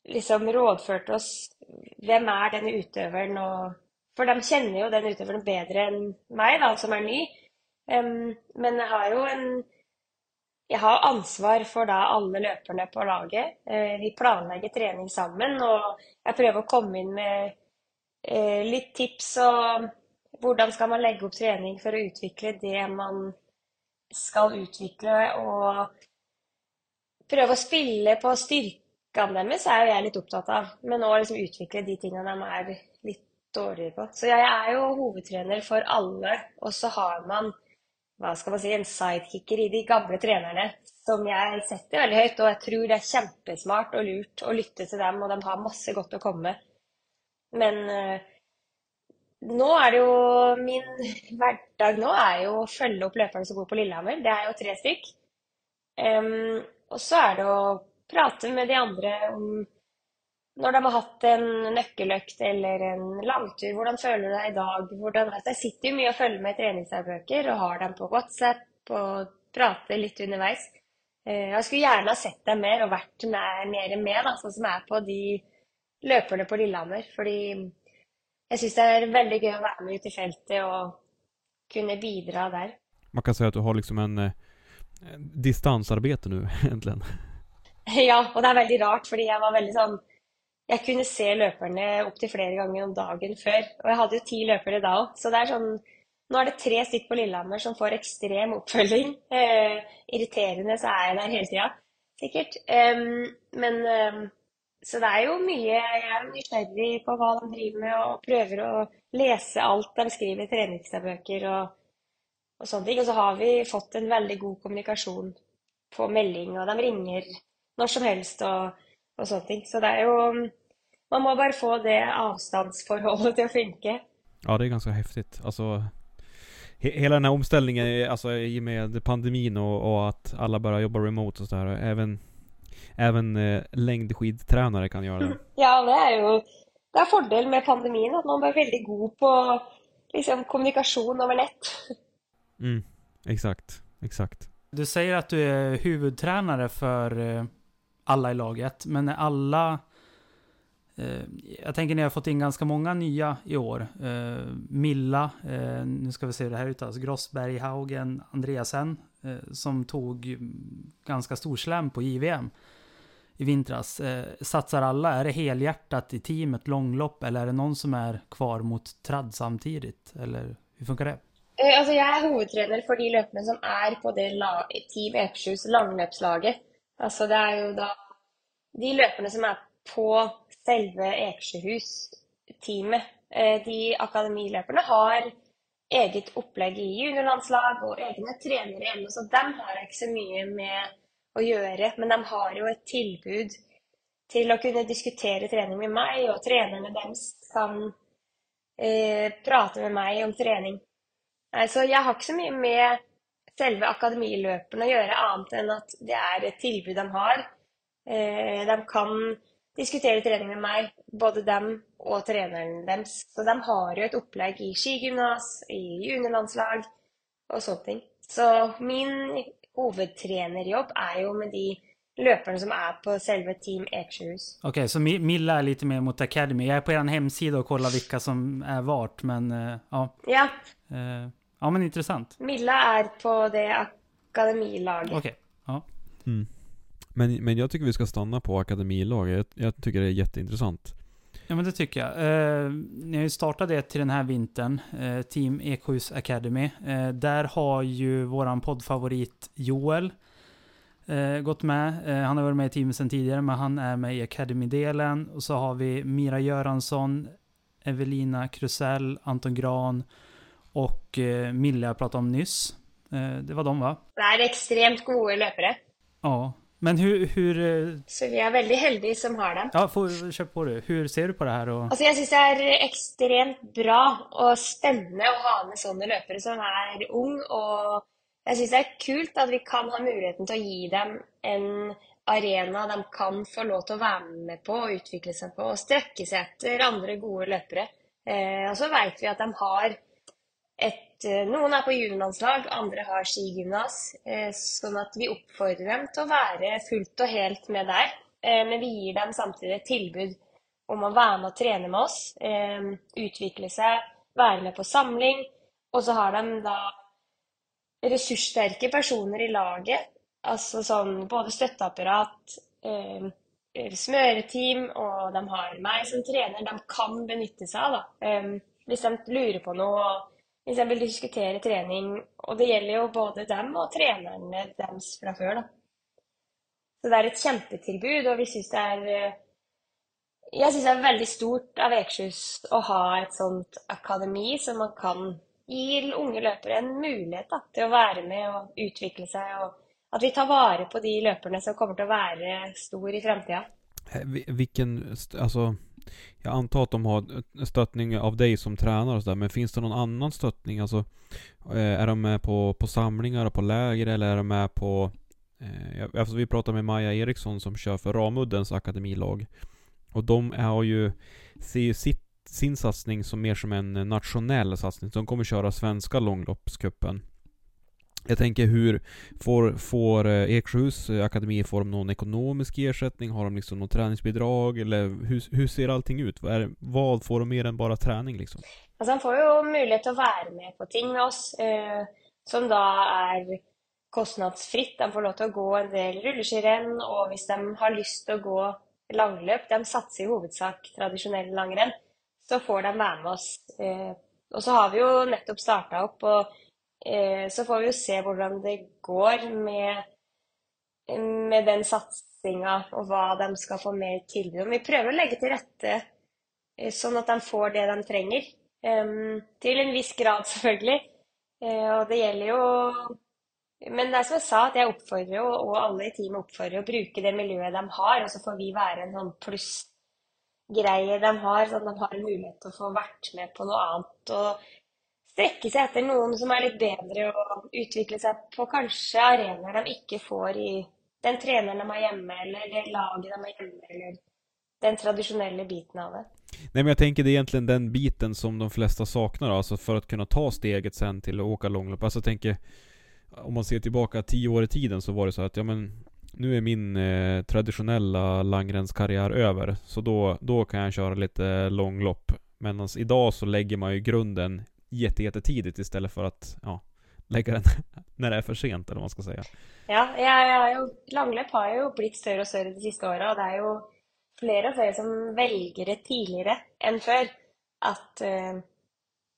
[SPEAKER 4] liksom rådført oss hvem er denne utøveren, og For de kjenner jo den utøveren bedre enn meg, da, som er ny. Um, men jeg har jo en jeg har ansvar for da alle løperne på laget. Eh, Vi planlegger trening sammen, og jeg prøver å komme inn med eh, litt tips og hvordan skal man legge opp trening for å utvikle det man skal utvikle, og prøve å spille på styrkene deres er jo jeg litt opptatt av, men òg liksom utvikle de tingene de er litt dårligere på. Så jeg er jo hovedtrener for alle, og så har man hva skal man si, en sidekicker i de gamle trenerne som jeg setter veldig høyt, og jeg tror det er kjempesmart og lurt å lytte til dem, og de har masse godt å komme med. Men eh, nå er det jo Min hverdag nå er jo å følge opp løperne som bor på Lillehammer. Det er jo tre stykk. Um, og så er det å prate med de andre om når de har hatt en nøkkeløkt eller en langtur, hvordan føler du deg i dag? Hvordan, altså jeg sitter jo mye og følger med i treningsdagbøker og har dem på WhatsApp og prater litt underveis. Eh, Jeg skulle gjerne ha sett deg mer og vært mer, mer med, da, sånn som jeg er på de løperne på Lillehammer. Fordi jeg syns det er veldig gøy å være med ut i feltet og kunne bidra der.
[SPEAKER 2] Man kan säga att du har liksom en eh, distansarbete nu egentligen.
[SPEAKER 4] Ja, og det er veldig rart, fordi jeg var veldig sånn Jeg kunne se løperne opptil flere ganger om dagen før. Og jeg hadde jo ti løpere da òg, så det er sånn Nå er det tre stykk på Lillehammer som får ekstrem oppfølging. Eh, irriterende så er jeg der hele tida, sikkert. Um, men um, så det er jo mye Jeg er nysgjerrig på hva de driver med, og prøver å lese alt de skriver i treningsdagbøker og, og sånne ting. Og så har vi fått en veldig god kommunikasjon på melding, og de ringer når som helst og, og sånne ting. Så det er jo Man må bare få det avstandsforholdet til å funke.
[SPEAKER 2] Ja, det är ganska häftigt. Alltså, he hela den här omställningen, alltså i och med pandemin och, och att alla börjar jobba remote och sådär. Även, även eh, längdskidtränare kan göra det.
[SPEAKER 4] Ja, det er jo det er fordel med pandemien at man var veldig god på liksom, kommunikasjon over nett.
[SPEAKER 2] Mm, exakt, exakt.
[SPEAKER 1] Du säger att du är huvudtränare för eh, alla i laget, men är alla... Eh, jag tänker ni har fått in ganska många nya i år. Eh, Milla, eh, nu ska vi se hur det här uttalas, Grossberg, Haugen, Andreasen, som tog ganska stor slam på JVM i vintras. Satsar alla? Är det helhjärtat i teamet, långlopp, eller är det någon som är kvar mot tradd samtidigt? Eller hur funkar det?
[SPEAKER 4] Alltså jag är huvudtränare för de löpare som är på det la Team Ekersjus Långlöpslaget. Alltså det är ju då de löpare som är på selve Ekersjøhus-teamet. Eh, de akademiløperne har eget opplegg i juniorlandslag og egne trenere hjemme, så dem har jeg ikke så mye med å gjøre. Men de har jo et tilbud til å kunne diskutere trening med meg, og trenerne deres kan eh, prate med meg om trening. Så jeg har ikke så mye med selve akademiløperne å gjøre, annet enn at det er et tilbud de har. Eh, de kan diskutere trening med meg, både dem og treneren deres. Så de har jo et opplegg i skigymnas, i juniorlandslag og sånne ting. Så min hovedtrenerjobb er jo med de löpare som är på själva Team Ekersjøhus.
[SPEAKER 1] Okej, så Mi- Milla är lite mer mot Academy. Jag är på er hemsida och kollar vilka som är vart, men eh, ja.
[SPEAKER 4] Ja,
[SPEAKER 1] Eh, ja, men intressant.
[SPEAKER 4] Milla är på det akademilaget.
[SPEAKER 1] Okej, ja.
[SPEAKER 2] Mm. Men, men jag tycker vi ska stanna på akademilaget. Jag, jag tycker det är jätteintressant.
[SPEAKER 1] Ja, men det tycker jag. Eh, ni har ju startat det till den här vintern, eh, Team Ekhus Academy. Eh, där har ju våran poddfavorit Joel eh, gått med. Eh, han har varit med i teamet sedan tidigare, men han är med i Academy-delen. Och så har vi Mira Göransson, Evelina Krusell, Anton Gran och eh, Mille jag pratade om nyss. Eh, det var de va?
[SPEAKER 4] Det er ekstremt gode løpere,
[SPEAKER 1] Ja. Men hur, hur eh,
[SPEAKER 4] så vi er veldig heldige som har dem.
[SPEAKER 1] ja, får, kör på du. Hur ser du på det här? Och,
[SPEAKER 4] Altså, jeg syns det er ekstremt bra og spennende å ha med sånne løpere som er ung. Og jeg syns det er kult at vi kan ha muligheten til å gi dem en arena de kan få lov å være med på og utvikle seg på og strekke seg etter andre gode løpere. Eh, og så veit vi at de har et eh, Noen er på juniorlandslag, andre har skigymnas. Så sånn at vi oppfordrer dem til å være fullt og helt med der. Eh, men vi gir dem samtidig et tilbud om å være med og trene med oss. Utveckla utvikle seg, være med på samling. Og så har de da ressurssterke personer i laget. Altså sånn både støtteapparat, smörteam smøreteam, og de har meg som trener. De kan benytte seg av, da. Eh, hvis de lurer på noe, de vil diskutere trening. Og det gjelder jo både dem og trenerne deres fra før, da. Så det er et kjempetilbud, og vi syns det er eh, jag Jeg syns det er veldig stort av Ekersjøs å ha et sånt akademi, som man kan gi unge løpere en mulighet da, til å være med og utvikle seg. og At vi tar vare på de løperne som kommer til å være i fremtida.
[SPEAKER 2] Vilken, alltså, jag antar att de har stöttning av dig som tränare och sådär, men finns det någon annan stöttning? Alltså, eh, är de med på, på samlingar och på läger eller är de med på... Eh, alltså vi pratade med Maja Eriksson som kör för Ramuddens akademilag. Och de har ju, ser ju sitt, sin satsning som mer som en nationell satsning. De kommer köra svenska långloppscupen. Jag tänker hur får, får eh, Eksjöhus eh, akademi, får de någon ekonomisk ersättning? Har de liksom något träningsbidrag? Eller hur, hur ser allting ut? Vad, är, vad får de mer än bara träning liksom?
[SPEAKER 4] Alltså, de får ju möjlighet att vara med på ting med oss, eh, som då är kostnadsfritt. De får lov att gå en del rulleskirenn, och om de har lust att gå langløp, de satsar i huvudsak traditionell langrenn, så får de vara med oss. Eh, och så har vi ju nettopp startat upp och Eh, så får vi jo se hvordan det går med, med den satsinga, og hva de skal få mer tilbud om. Vi prøver å legge til rette eh, sånn at de får det de trenger. Um, til en viss grad, selvfølgelig. Uh, og det gjelder jo Men det er som jeg sa, at jeg oppfordrer jo, og alle i teamet oppfordrer å bruke det miljøet de har, og så får vi være en sånn plussgreie de har, sånn at de har en mulighet til å få vært med på noe annet. Og strekke seg etter noen som er litt bedre, og utvikle seg på kanskje arenaer de ikke får i den treneren de har hjemme, eller det laget de har hjemme, eller den traditionella biten av det.
[SPEAKER 2] Nej men jag tänker det är egentligen den biten som de flesta saknar alltså för att kunna ta steget sen till att åka långlopp. Alltså jag tänker om man ser tillbaka tio år i tiden så var det så att ja men nu är min eh, traditionella langrennskarriär över. Så då, då kan jag köra lite långlopp. Medan idag så lägger man ju grunden jättetidigt istället för att ja, lägga den när det är för sent eller vad man ska säga.
[SPEAKER 4] Ja, jag, ja, ja långlopp har ju blivit större och större de sista åren och det är ju fler och fler som väljer det än förr. før. Uh,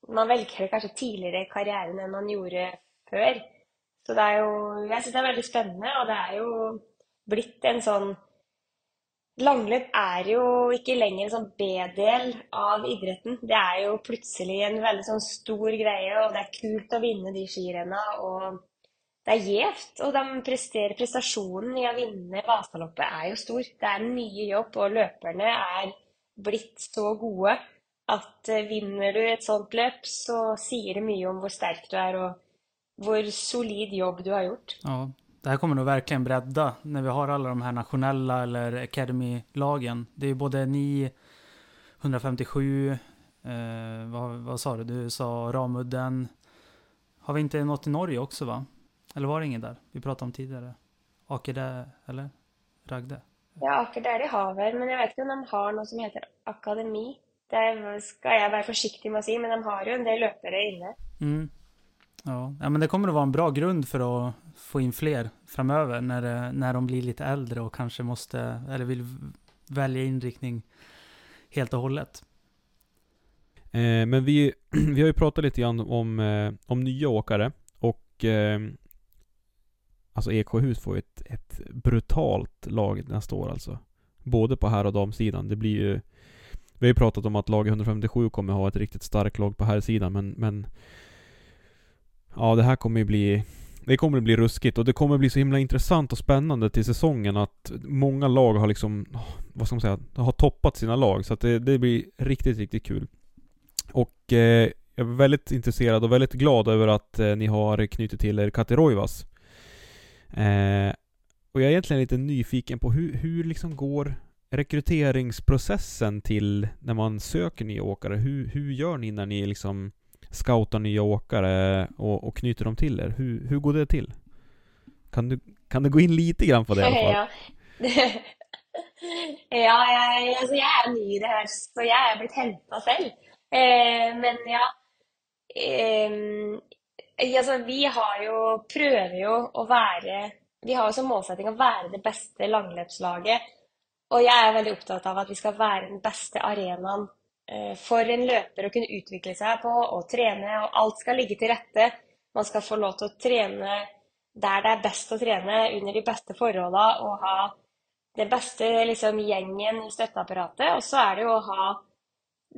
[SPEAKER 4] man väljer det tidigare tidligere i karriären än man gjorde förr. Så det är ju, jag tycker det är väldigt spännande och det är ju blivit en sån Langløp er jo ikke lenger en sånn B-del av idretten. Det er jo plutselig en veldig sånn stor greie, og det er kult å vinne de skirenna. Og det er gjevt, og de presterer prestasjonen i å vinne Vasaloppet er jo stor. Det er mye jobb, og løperne er blitt så gode at eh, vinner du et sånt løp, så sier det mye om hvor sterk du er och hvor solid jobb du har gjort.
[SPEAKER 1] Ja, det här kommer nog verkligen bredda när vi har alla de här nationella eller Academy-lagen. Det är ju både ni, 157, eh, vad, vad sa du? Du sa Ramudden. Har vi inte något i Norge också va? Eller var det ingen där? Vi pratade om tidigare. Akerde, eller? Ragde?
[SPEAKER 4] Ja, Akerde har väl, men jag vet inte om de har något som heter akademi. Det ska jag vara försiktig med att säga, men de har ju en del löpare inne.
[SPEAKER 1] Mm. Ja. ja, men det kommer att vara en bra grund för att få in fler framöver när, eh, när de blir lite äldre och kanske måste, eller vill välja inriktning helt och hållet.
[SPEAKER 2] Eh, men vi, vi har ju pratat lite grann om, eh, om nya åkare och eh, Alltså Eksjöhus får ju ett, ett brutalt lag nästa år alltså. Både på herr och damsidan. Det blir ju... Vi har ju pratat om att lag 157 kommer ha ett riktigt starkt lag på här sidan men, men... Ja, det här kommer ju bli... Det kommer bli ruskigt och det kommer bli så himla intressant och spännande till säsongen att många lag har liksom, vad ska man säga, har toppat sina lag. Så att det, det blir riktigt, riktigt kul. Och eh, jag är väldigt intresserad och väldigt glad över att eh, ni har knutit till er Kati Roivas. Eh, och jag är egentligen lite nyfiken på hur, hur liksom går rekryteringsprocessen till när man söker nya åkare? Hur, hur gör ni när ni liksom scoutar nya åkare och, och knyter dem till er? Hur, hur går det till? Kan du, kan du gå in lite grann på det i alla fall?
[SPEAKER 4] ja, jag, alltså jag är ny i det här, så jag har blivit hämtad själv. Eh, men ja eh, alltså vi har ju, prövar ju att vara, Vi har som målsättning att vara det bästa långlöpslaget. Och jag är väldigt upptagen av att vi ska vara den bästa arenan Eh, for en løper å kunne utvikle seg på og trene, og alt skal ligge til rette. Man skal få lov til å trene der det er best å trene, under de beste forholda, og ha den beste liksom, gjengen i støtteapparatet. Og så er det jo å ha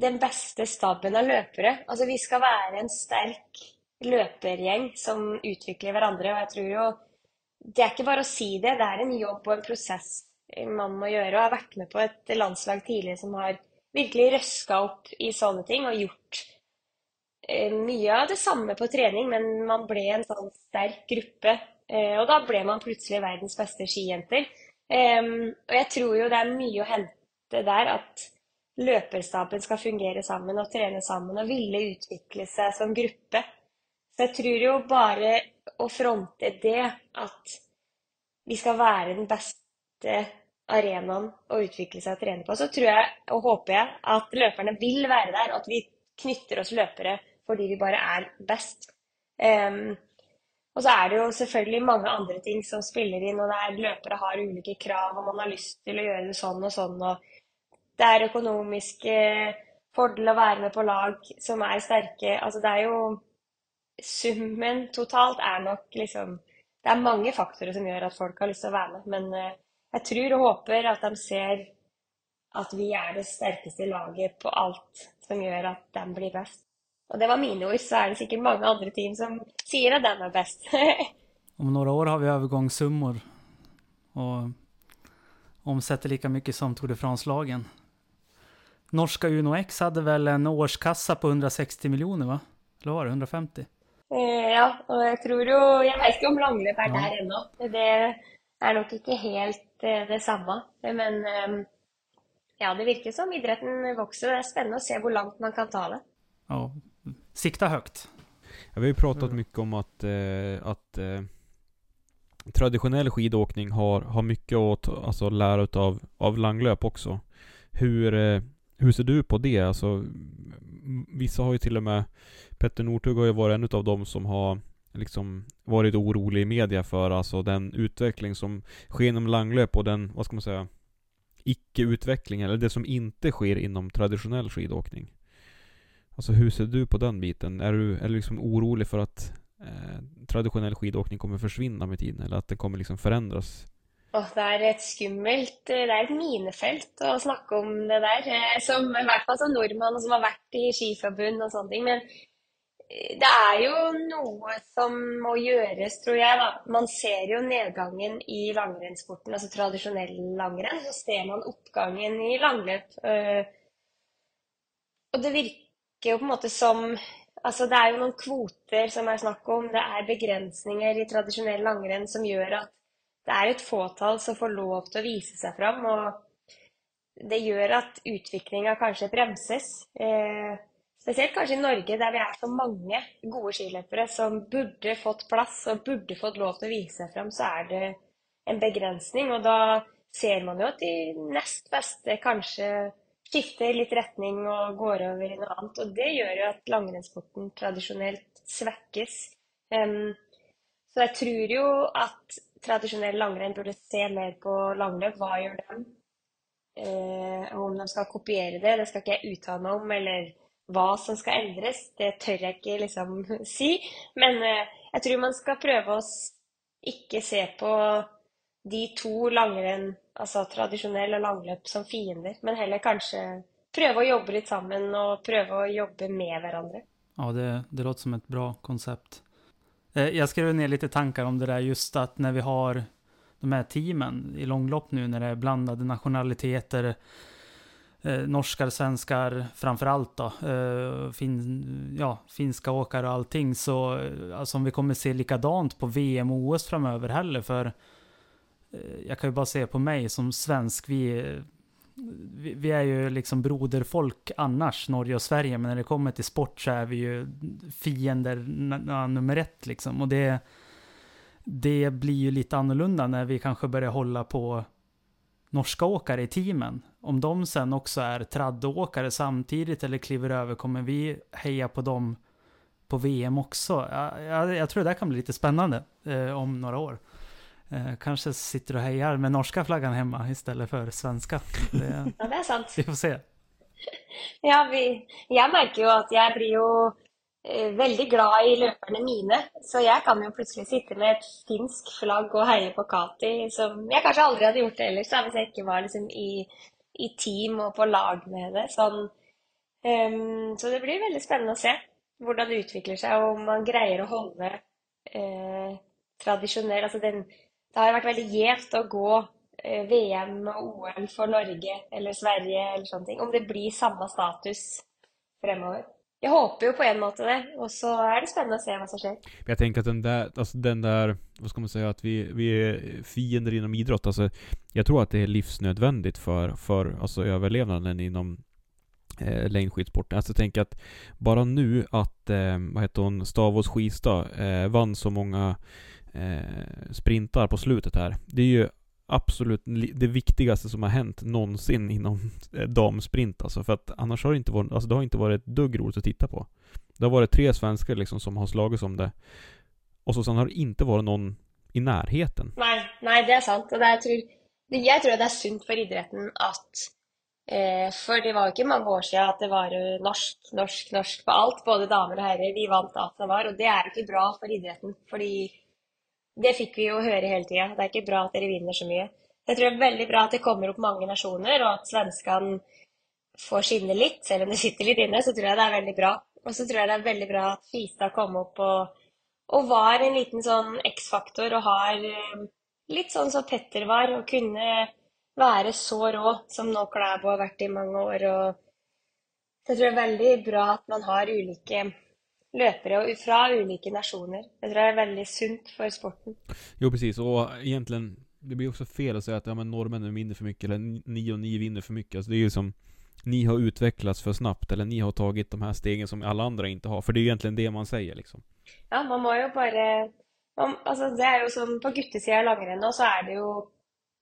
[SPEAKER 4] den beste staben av løpere. Altså, vi skal være en sterk løpergjeng som utvikler hverandre. Og jeg tror jo Det er ikke bare å si det, det er en jobb og en prosess man må gjøre. Og jeg har vært med på et landslag tidligere som har virkelig røska opp i sånne ting og gjort eh, mye av det samme på trening, men man ble en sånn sterk gruppe. Eh, og da ble man plutselig verdens beste skijenter. Og jeg tror jo det er mye å hente der at løperstaben skal fungere sammen og trene sammen og ville utvikle seg som gruppe. Så jeg tror jo bare å fronte det, at vi skal være den beste arenaen å utvikle seg og trene på, så tror jeg og håper jeg at løperne vil være der, og at vi knytter oss løpere fordi vi bare er best. Um, og så er det jo selvfølgelig mange andre ting som spiller inn, og der løpere har ulike krav, og man har lyst til å gjøre det sånn og sånn, og det er økonomiske fordel å være med på lag som er sterke. Altså det er jo Summen totalt er nok liksom Det er mange faktorer som gjør at folk har lyst til å være med, men eh, jeg tror og håper at de ser at vi er det sterkeste laget på alt som gjør at de blir best. Og det var mine ord, så er det sikkert mange andre team som sier at de er best.
[SPEAKER 1] Om några år har vi övergångssummor och omsätter lika mycket som Tour de France-lagen. Norska Uno X hade väl en årskassa på 160 miljoner va? Eller var det 150?
[SPEAKER 4] Eh, ja, og jeg tror jo Jeg vet ikke om langløp er der ennå. Det er nok ikke helt eh, det samme. Men eh, ja, det virker som idretten vokser. Det är spännande att se hur långt man kan ta det.
[SPEAKER 1] Ja, sikta högt.
[SPEAKER 2] Ja, vi har ju pratat mycket om att, eh, att eh, traditionell skidåkning har, har mycket att alltså, lära av, av langlöp också. Hur, eh, hur ser du på det? Alltså, vissa har ju till och med Petter Northug har ju varit en av dem som har liksom varit orolig i media för alltså den utveckling som sker inom langlöp och den, vad ska man säga, icke-utveckling, eller det som inte sker inom traditionell skidåkning. Alltså hur ser du på den biten? Är du, är du liksom orolig för att eh, traditionell skidåkning kommer försvinna med tiden, eller att det kommer liksom förändras?
[SPEAKER 4] Oh, det är ett skummelt eh, Det är ett minefält att snacka om det där. Eh, som, I alla fall som och som har varit i skiförbund och sånt. Men det er jo noe som må gjøres, tror jeg. Da. Man ser jo nedgangen i langrennssporten, altså tradisjonell langrenn. Så ser man oppgangen i langløp. Øh. Eh, Og det virker jo på en måte som Altså det er jo noen kvoter som er snakk om. Det er begrensninger i tradisjonell langrenn som gjør at det er et fåtall som får lov til å vise seg fram. Og det gjør at utviklinga kanskje bremses. Eh, Spesielt kanskje i Norge, der vi er så mange gode skiløpere som burde fått plass og burde fått lov til å vise seg fram, så er det en begrensning. Og da ser man jo at de nest beste kanskje skifter litt retning og går over i noe annet. Og det gjør jo at langrennssporten tradisjonelt svekkes. Um, ehm, så jeg tror jo at tradisjonell langrenn burde se mer på langløp. Hva gjør de? Uh, om de skal kopiere det, det skal ikke jeg uttale meg om. eller hva som skal endres, det tør jeg ikke liksom si. Men eh, jeg tror man skal prøve å ikke se på de to langrenn, altså tradisjonell og langløp, som fiender, men heller kanskje prøve å jobbe litt sammen och pröva att jobba med varandra.
[SPEAKER 1] Ja, det, det låter som ett bra koncept. Eh, jag skrev ner lite tankar om det där just att när vi har de här teamen i långlopp nu när det är blandade nationaliteter, eh, norskar, svenskar framförallt då, eh, fin, ja, finska åkare och allting. Så eh, alltså, om vi kommer se likadant på VM och OS framöver heller. För eh, jag kan ju bara se på mig som svensk, vi, eh, vi, vi, är ju liksom broderfolk annars, Norge och Sverige. Men när det kommer till sport så är vi ju fiender nummer ett liksom. Och det, det blir ju lite annorlunda när vi kanske börjar hålla på norska åkare i teamen. Om de sen också är traddåkare samtidigt eller kliver över, kommer vi heja på dem på VM också? Jag, jag, jag tror det där kan bli lite spännande eh, om några år. Eh, kanske sitter och hejar med norska flaggan hemma istället för svenska.
[SPEAKER 4] Det, ja, det är sant.
[SPEAKER 1] Vi får se.
[SPEAKER 4] Ja, vi, jag märker ju att jag blir ju Eh, veldig glad i løperne mine. Så jeg kan jo plutselig sitte med et finsk flagg og heie på Kati, som jeg kanskje aldri hadde gjort det ellers, hvis jeg ikke var liksom i, i, team og på lag med det. Sånn. Um, ehm, så det blir veldig spennende å se hvordan det utvikler seg, og om man greier å holde uh, tradisjonell altså den, Det har vært veldig gjevt å gå eh, uh, VM og OL for Norge eller Sverige eller sånne ting. Om det blir samme status fremover. Jag hoppas ju på en måte det, och så är det spännande att se vad som sker.
[SPEAKER 2] Jag tänker att den där, alltså den där, vad ska man säga, att vi, vi är fiender inom idrott, alltså jag tror att det är livsnödvändigt för, för alltså överlevnaden inom eh, längdskidsporten. Alltså jag tänker att bara nu att, eh, vad heter hon, Stavås Skistad eh, vann så många eh, sprintar på slutet här. Det är ju absolut det viktigaste som har hänt någonsin inom eh, damsprint alltså. För att annars har det inte varit, alltså det har inte varit ett dugg roligt att titta på. Det har varit tre svenskar liksom som har slagits om det. Och så sen har det inte varit någon i närheten.
[SPEAKER 4] Nej, nej det är sant. Och det tror, det- tror det är sunt för idrotten att... eh, för det var inte många år sedan att det var norskt, norsk, norsk, norsk på allt. Både damer och herrar. Vi vann allt det var. Och det är inte bra för idrotten. Fordi det fikk vi jo høre hele tida. Det er ikke bra at dere vinner så mye. Jeg tror det er veldig bra at det kommer opp mange nasjoner, og at svenskene får skinne litt. Selv om det sitter litt inne, så tror jeg det er veldig bra. Og så tror jeg det er veldig bra at Fistad kom opp og og var en liten sånn X-faktor og har eh, lite litt sånn som Petter var, og kunne være så rå som nå Klæbo har vært i mange år. Og jeg tror det er veldig bra at man har ulike løpere og fra ulike nasjoner. Jeg tror det er veldig sunt for sporten.
[SPEAKER 2] Jo precis, och egentligen Det blir också fel att säga att ja, men norrmännen vinner för mycket eller ni och ni vinner för mycket. Alltså det är ju som Ni har utvecklats för snabbt eller ni har tagit de här stegen som alla andra inte har. För det är ju egentligen det man säger liksom.
[SPEAKER 4] Ja, man må jo bare man, altså Det er jo som på guttesida av langrenn nå, så er det jo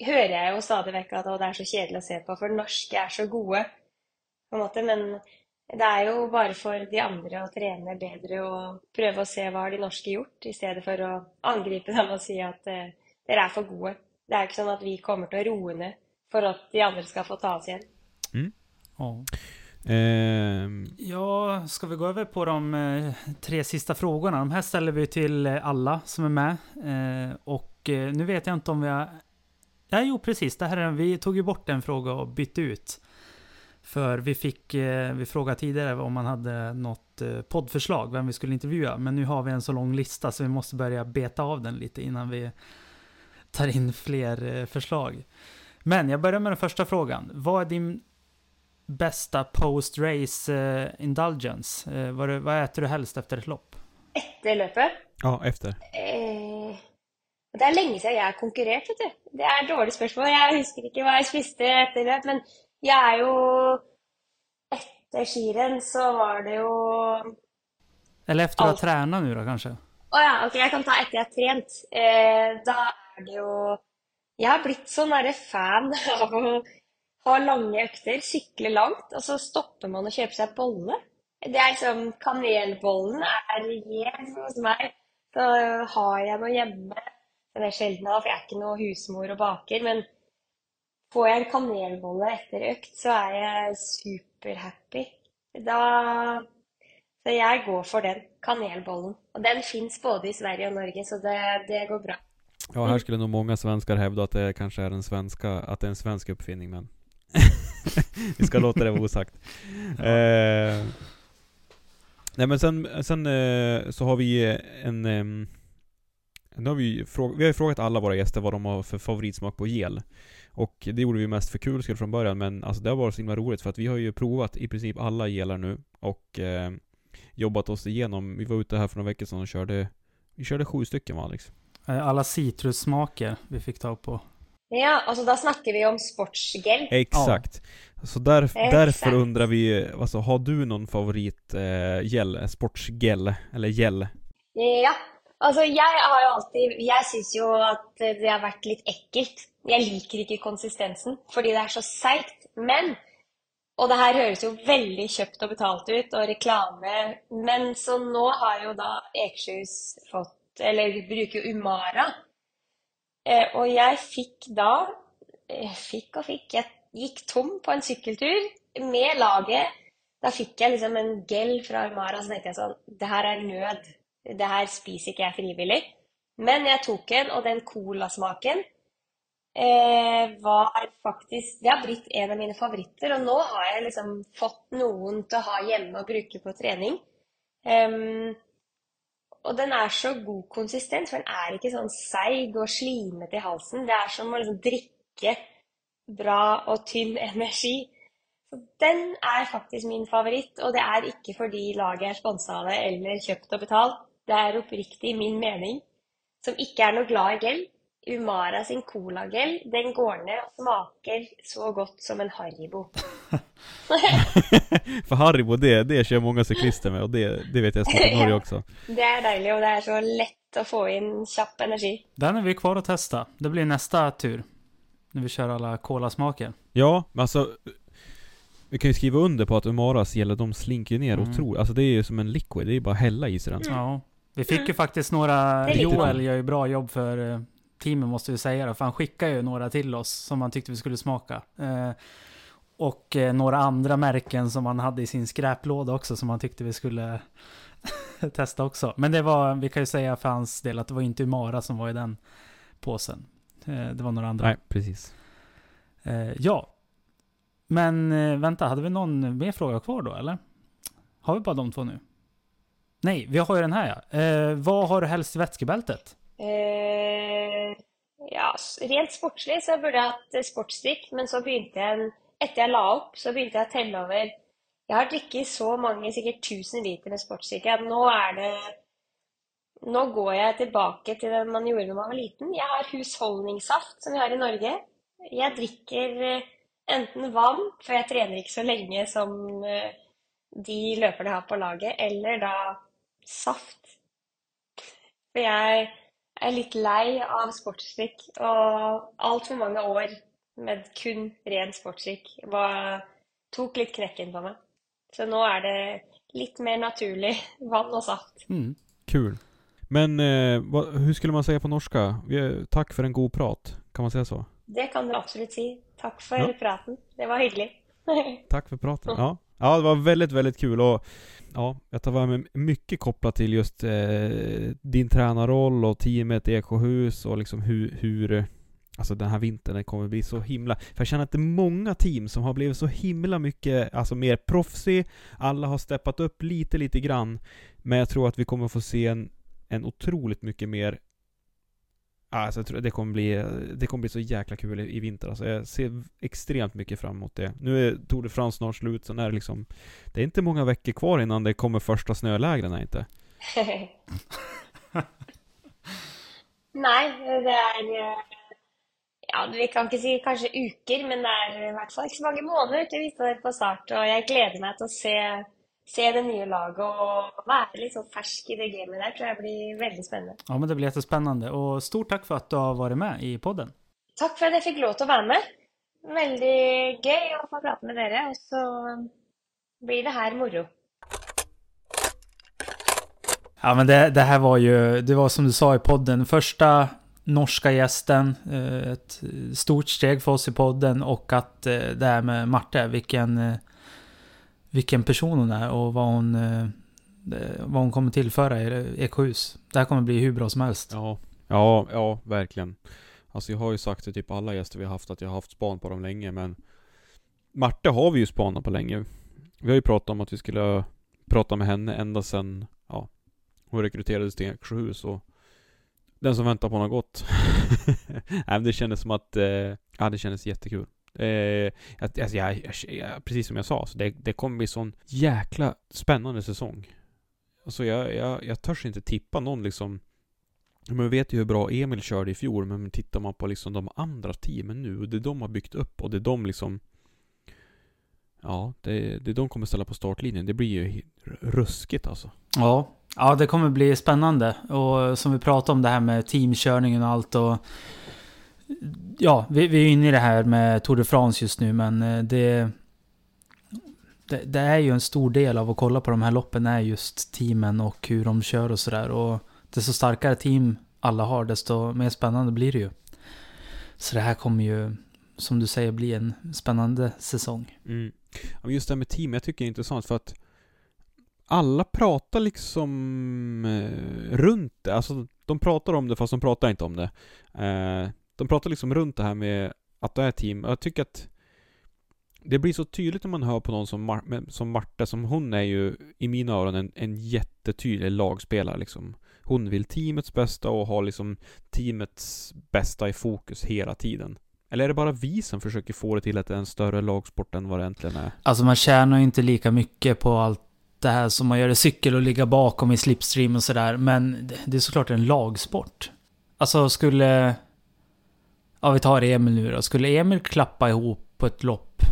[SPEAKER 4] Hører jeg jo stadig vekk at å, det er så kjedelig å se på, for norske er så gode, på en måte. Men det er jo bare for de andre å trene bedre og prøve å se hva har de norske gjort, i stedet for å angripe dem og si at eh, dere er for gode. Det er jo ikke sånn at vi kommer til å roe ned for at de andre skal få ta oss igjen.
[SPEAKER 1] Ja.
[SPEAKER 2] Ehm,
[SPEAKER 1] Ja, ska vi gå över på de eh, tre sista frågorna? De här ställer vi till eh, alla som är med. Eh, och nu vet jag inte om vi har... Ja, jo precis. Det här är, vi tog ju bort en fråga och bytte ut. För vi fick, eh, vi frågade tidigare om man hade något eh, poddförslag, vem vi skulle intervjua. Men nu har vi en så lång lista så vi måste börja beta av den lite innan vi tar in fler eh, förslag. Men jag börjar med den första frågan. Vad är din bästa post-race eh, indulgence? Eh, vad, är- vad äter du helst efter ett lopp?
[SPEAKER 4] Etter løpet
[SPEAKER 2] ja, efter.
[SPEAKER 4] Eh, det er lenge siden jeg har konkurrert, vet du. Det et dårlig spørsmål. Jeg husker ikke hva jeg spiste etter løp, men jeg er jo Etter skirenn så var det jo Å
[SPEAKER 1] Eller efter att ha
[SPEAKER 4] Allt.
[SPEAKER 1] tränat nu då kanske?
[SPEAKER 4] ja, ok, jeg kan ta etter jeg har trent. Eh, da er det jo Jeg har blitt sånn derre fan av å ha lange økter, sykle langt, og så stopper man å kjøpe seg bolle. Det er liksom Kanelbollen er gjev hos meg. Så har jeg noe hjemme. Den er sjelden av, for jeg er ikke noe husmor og baker. Men får jeg en kanelbolle etter økt, så er jeg superhappy. Da Så jeg går for den. Kanelbollen. Og den fins både i Sverige og Norge, så det, det går bra.
[SPEAKER 2] Ja, här skulle nog många svenskar hävda att det kanske är en svenska, att det är en svensk uppfinning men Vi ska låta det vara osagt. Eh, nej men sen, sen eh, så har vi en... ehm, nu har vi, vi har ju frågat alla våra gäster vad de har för favoritsmak på gel. Och det gjorde vi mest för kul skull från början men alltså det har varit så himla roligt för att vi har ju provat i princip alla gelar nu och eh, jobbat oss igenom. Vi var ute här för några veckor sedan och körde Vi körde sju stycken va Alex?
[SPEAKER 1] Eh, Alla citrussmaker vi fick tag på.
[SPEAKER 4] Ja, altså da snakker vi om sportsgel.
[SPEAKER 2] Exakt. Så där,
[SPEAKER 4] Exakt.
[SPEAKER 2] därför undrar vi, alltså har du någon favorit eh, gel, sportsgel, eller gel?
[SPEAKER 4] Ja, altså jeg har jo alltid Jeg syns jo at det har vært litt ekkelt. Jeg liker ikke konsistensen fordi det er så seigt. Men Og det her høres jo veldig kjøpt og betalt ut, og reklame, men så nå har jo da Ekershus fått Eller bruker jo Umara. Eh, og jeg fikk da eh, Fikk og fikk. Jeg gikk tom på en sykkeltur med laget. Da fikk jeg liksom en gel fra Umara, så tenkte jeg sånn Det her er nød. Det her spiser ikke jeg frivillig. Men jeg tok en, og den colasmaken eh, var faktisk Det har blitt en av mine favoritter. Og nå har jeg liksom fått noen til å ha hjemme og bruke på trening. Um, og den er så god konsistens, for den er ikke sånn seig og slimete i halsen. Det er som å liksom drikke bra og tynn energi. Så den er faktisk min favoritt, og det er ikke fordi laget er sponsa av det eller kjøpt og betalt. Det er oppriktig min mening, som ikke er noe glad i gel. Umara sin colagel, den går ned og smaker så godt som en Haribo.
[SPEAKER 2] För Haribo, det, det kör många cyklister med och det, det vet jag som i Norge också.
[SPEAKER 4] Det er deilig, og det er så lett å få inn kjapp energi.
[SPEAKER 1] Den är vi kvar att testa. Det blir nästa tur. När vi kör alla kolasmaker.
[SPEAKER 2] Ja, men alltså vi kan ju skriva under på att Umaras gäller, de slinker ner
[SPEAKER 1] Mm.
[SPEAKER 2] otroligt. Alltså det är ju som en liquid, det är ju bara att hälla i sig den.
[SPEAKER 1] Ja. Vi fick ju faktiskt några... Joel gör ju bra jobb för eh, teamen måste vi säga det. För han skickade ju några till oss som han tyckte vi skulle smaka. Eh, och eh, några andra märken som han hade i sin skräplåda också som han tyckte vi skulle testa också. Men det var, vi kan ju säga för hans del att det var inte Umara som var i den påsen. Eh, det var några andra.
[SPEAKER 2] Nej, precis.
[SPEAKER 1] Ja. Men vänta, hade vi någon mer fråga kvar då eller? Har vi bara de två nu? Nej, vi har ju den här ja. Eh, vad har du helst i vätskebältet?
[SPEAKER 4] Eh, ja, rent sportslig så burde jeg hatt eh, sportsdrikk, men så begynte jeg efter Etter jeg la opp, så begynte jeg å telle over Jeg har drukket så mange, sikkert 1000 liter med sportsdrikke, at nå er det Nå går jeg tilbake til det man gjorde när man var liten. Jeg har husholdningssaft, som vi har i Norge. Jeg drikker eh, enten vann, for jeg trener ikke så lenge som eh, de løperne har på laget, eller da saft. For jeg er litt lei av sportsdrikk, og altfor mange år med kun ren sportsdrikk var, tok litt knekken på meg. Så nå er det litt mer naturlig vann og saft.
[SPEAKER 1] Mm.
[SPEAKER 2] Kul. Men eh, vad, hur skulle man säga på norska? Vi, tack för en god prat. Kan man säga så?
[SPEAKER 4] Det kan du absolutt si. Takk for
[SPEAKER 2] Ja.
[SPEAKER 4] praten. Det var hyggelig.
[SPEAKER 2] Tack för praten. Ja. ja, det var väldigt, väldigt kul och ja, jag tar med mig mycket kopplat till just eh, din tränarroll och teamet i Ekohus och liksom hur, hur Alltså den här vintern den kommer bli så himla... För jag känner att det är många team som har blivit så himla mycket, alltså mer proffsig. Alla har steppat upp lite, lite grann. Men jag tror att vi kommer få se en, en otroligt mycket mer Alltså jag tror det kommer bli, det kommer bli så jäkla kul i, i vinter alltså. Jag ser extremt mycket fram emot det. Nu är Tour de France snart slut, så är det liksom Det är inte många veckor kvar innan det kommer första snölägren här inte.
[SPEAKER 4] Nei, det eh, Ja, vi kan ikke si kanskje uker, men det er i hvert fall ikke så mange måneder til vi står på start. Og jeg gleder til å se, se det nye laget og være litt sånn fersk i det gamet der. tror jeg blir veldig spennende.
[SPEAKER 1] Ja, men det blir jättespännande. Och stort tack för att du har varit med i podden.
[SPEAKER 4] Takk for at jeg fikk lov til å være med. Veldig gøy å få prate med dere, og så blir det her moro.
[SPEAKER 1] Ja, men det, det här var ju, det var som du sa i podden, första norska gästen, eh, ett stort steg för oss i podden och att eh, det här med Marte, vilken, eh, vilken person hon är och vad hon, eh, eh vad hon kommer tillföra eh, i Eksjöhus Det här kommer bli hur bra som helst.
[SPEAKER 2] Ja. Ja, ja, verkligen. Alltså jag har ju sagt till typ alla gäster vi har haft att jag har haft span på dem länge, men Marte har vi ju spanat på länge. Vi har ju pratat om att vi skulle prata med henne ända sedan, ja, hon rekryterades till Eksjöhus och den som väntar på något har gått. Nej men det kändes som att, eh, ja det kändes jättekul. Eh, att, alltså, jag, jag, jag, precis som jag sa, så det, det kommer bli sån jäkla spännande säsong. Alltså jag, jag, jag törs inte tippa någon liksom men vet ju hur bra Emil körde i fjol, men tittar man på liksom de andra teamen nu, och det de har byggt upp och det de liksom Ja, det, det de kommer ställa på startlinjen, det blir ju ruskigt alltså.
[SPEAKER 1] Ja. ja, det kommer bli spännande. Och som vi pratade om det här med teamkörningen och allt och... Ja, vi, vi är inne i det här med Tour de France just nu, men eh, det, det... Det är ju en stor del av att kolla på de här loppen är just teamen och hur de kör och sådär. Och desto starkare team alla har, desto mer spännande blir det ju. Så det här kommer ju, som du säger, bli en spännande säsong.
[SPEAKER 2] Mm. Just det här med team, jag tycker det är intressant för att alla pratar liksom eh, runt det. Alltså, de pratar om det fast de pratar inte om det. Eh, de pratar liksom runt det här med att det är team. Jag tycker att det blir så tydligt när man hör på någon som, Mar- som Marta, som hon är ju i mina öron en, en jättetydlig lagspelare liksom. Hon vill teamets bästa och har liksom teamets bästa i fokus hela tiden. Eller är det bara vi som försöker få det till att det är en större lagsport än vad det egentligen är?
[SPEAKER 1] Alltså man tjänar ju inte lika mycket på allt det här som man gör i cykel och ligga bakom i slipstream och sådär. Men det är såklart en lagsport. Alltså skulle Ja, vi tar Emil nu då. Skulle Emil klappa ihop på ett lopp?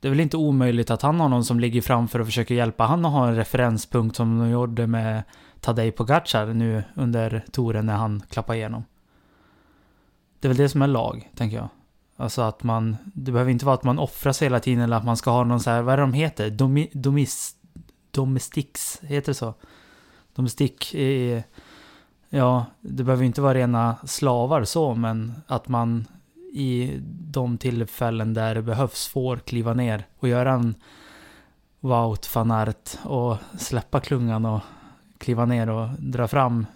[SPEAKER 1] Det är väl inte omöjligt att han har någon som ligger framför och försöker hjälpa han att ha en referenspunkt som de gjorde med Tadej Pogacar nu under touren när han klappade igenom. Det är väl det som är lag, tänker jag. Alltså att man, det behöver inte vara att man offrar sig hela tiden eller att man ska ha någon så här, vad är det de heter? Domi, domis, domestics, heter det så? Domestik eh ja, det behöver inte vara rena slavar så, men att man i de tillfällen där det behövs får kliva ner och göra en Wout van Aert och släppa klungan och kliva ner och dra fram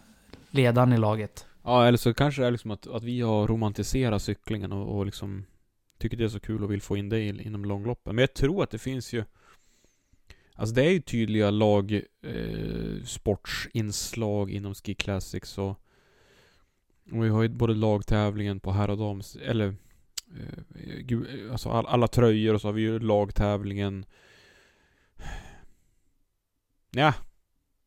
[SPEAKER 1] ledaren i laget.
[SPEAKER 2] Ja, eller så kanske det är liksom att, att vi har romantiserat cyklingen och, och liksom tycker det är så kul och vill få in det inom långloppen. Men jag tror att det finns ju Alltså det är ju tydliga lag eh, sportsinslag inom Ski Classics och, och vi har ju både lagtävlingen på herr och dams, eller eh, eh, alltså all, alla tröjor och så har vi ju lagtävlingen Ja,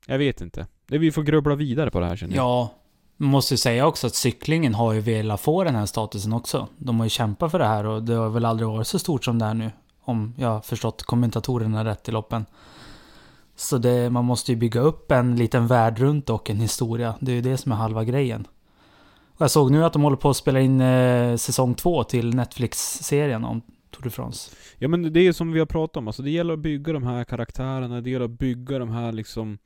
[SPEAKER 2] jag vet inte. Vi får grubbla vidare på det här känner jag.
[SPEAKER 1] Ja, man måste ju säga också att cyklingen har ju velat få den här statusen också. De har ju kämpat för det här och det har väl aldrig varit så stort som det är nu. Om jag har förstått kommentatorerna rätt i loppen. Så det, man måste ju bygga upp en liten värld runt och en historia. Det är ju det som är halva grejen. Och jag såg nu att de håller på att spela in eh, säsong två till Netflix-serien om Tour de France.
[SPEAKER 2] Ja men det är ju som vi har pratat om, alltså det gäller att bygga de här karaktärerna, det gäller att bygga de här liksom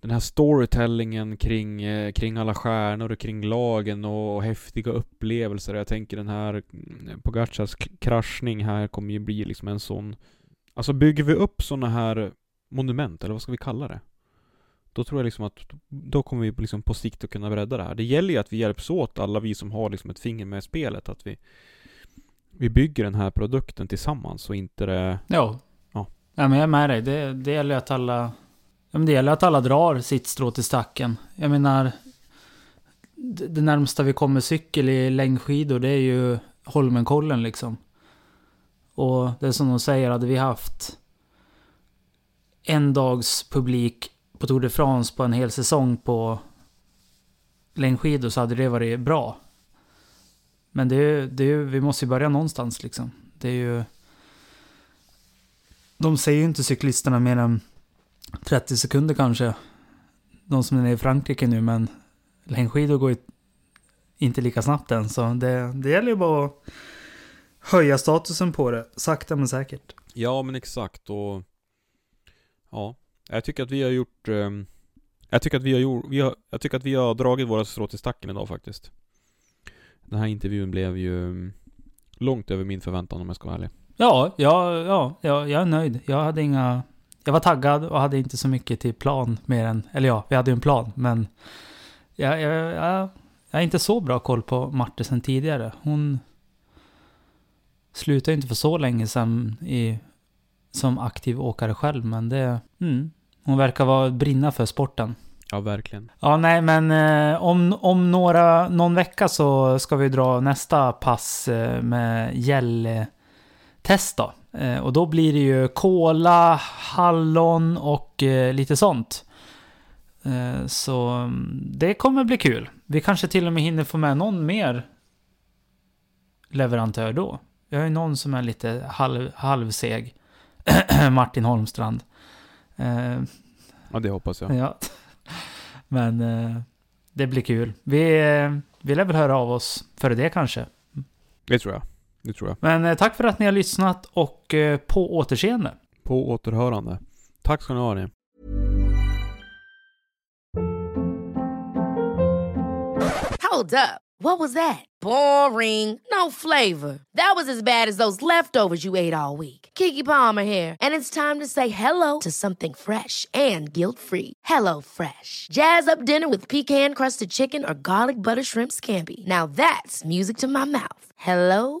[SPEAKER 2] den här storytellingen kring, eh, kring alla stjärnor och kring lagen och, och häftiga upplevelser. Jag tänker den här mm, Pogacars kraschning här kommer ju bli liksom en sån Alltså bygger vi upp såna här monument, eller vad ska vi kalla det? Då tror jag liksom att då kommer vi liksom på sikt att kunna bredda det här. Det gäller ju att vi hjälps åt, alla vi som har liksom ett finger med i spelet, att vi vi bygger den här produkten tillsammans och inte det...
[SPEAKER 1] Ja.
[SPEAKER 2] Ja.
[SPEAKER 1] ja men jag är med dig. Det, det gäller att alla... Ja, men det gäller att alla drar sitt strå till stacken. Jag menar... Det, närmsta vi kommer cykel i längdskidor, det är ju Holmenkollen liksom. Och det är som de säger, hade vi haft en dags publik på Tour de France på en hel säsong på längdskidor så hade det varit bra. Men det är, det är, vi måste ju börja någonstans liksom. Det är ju... De säger ju inte cyklisterna mer än 30 sekunder kanske. De som är i Frankrike nu, men längdskidor går ju inte lika snabbt än. Så det, det gäller ju bara att höja statusen på det, sakta men säkert.
[SPEAKER 2] Ja, men exakt och... Ja, jag tycker att vi har gjort... Um, jag tycker att vi har gjort... Vi har, jag tycker att vi har dragit våra strå till stacken idag faktiskt. Den här intervjun blev ju mm, långt över min förväntan om jag ska vara ärlig.
[SPEAKER 1] Ja, ja, ja, ja, jag är nöjd. Jag hade inga... Jag var taggad och hade inte så mycket till plan mer än... Eller ja, vi hade ju en plan, men... Jag, jag, jag, jag har inte så bra koll på Marte sen tidigare. Hon slutade inte för så länge sedan i, som aktiv åkare själv, men det... Mm, hon verkar vara brinna för sporten.
[SPEAKER 2] Ja, verkligen.
[SPEAKER 1] Ja, nej, men eh, om, om några, någon vecka så ska vi dra nästa pass eh, med gälltest då. Eh, och då blir det ju kola, hallon och eh, lite sånt. Eh, så mm, det kommer bli kul. Vi kanske till och med hinner få med någon mer leverantör då. Vi har ju någon som är lite halv, halvseg. Martin Holmstrand.
[SPEAKER 2] Ja, det hoppas jag.
[SPEAKER 1] Ja. Men det blir kul. Vi, vi lär väl höra av oss före det kanske.
[SPEAKER 2] Det tror jag. Det tror jag.
[SPEAKER 1] Men eh, tack för att ni har lyssnat och eh, på återseende.
[SPEAKER 2] På återhörande. Tack ska ni ha ni.
[SPEAKER 3] Hold up. What was that? Boring. No flavor. That was as bad as those leftovers you ate all week. Kiki Palmer here, and it's time to say hello to something fresh and guilt-free. Hello Fresh. Jazz up dinner with pecan-crusted chicken or garlic butter shrimp scampi. Now that's music to my mouth. Hello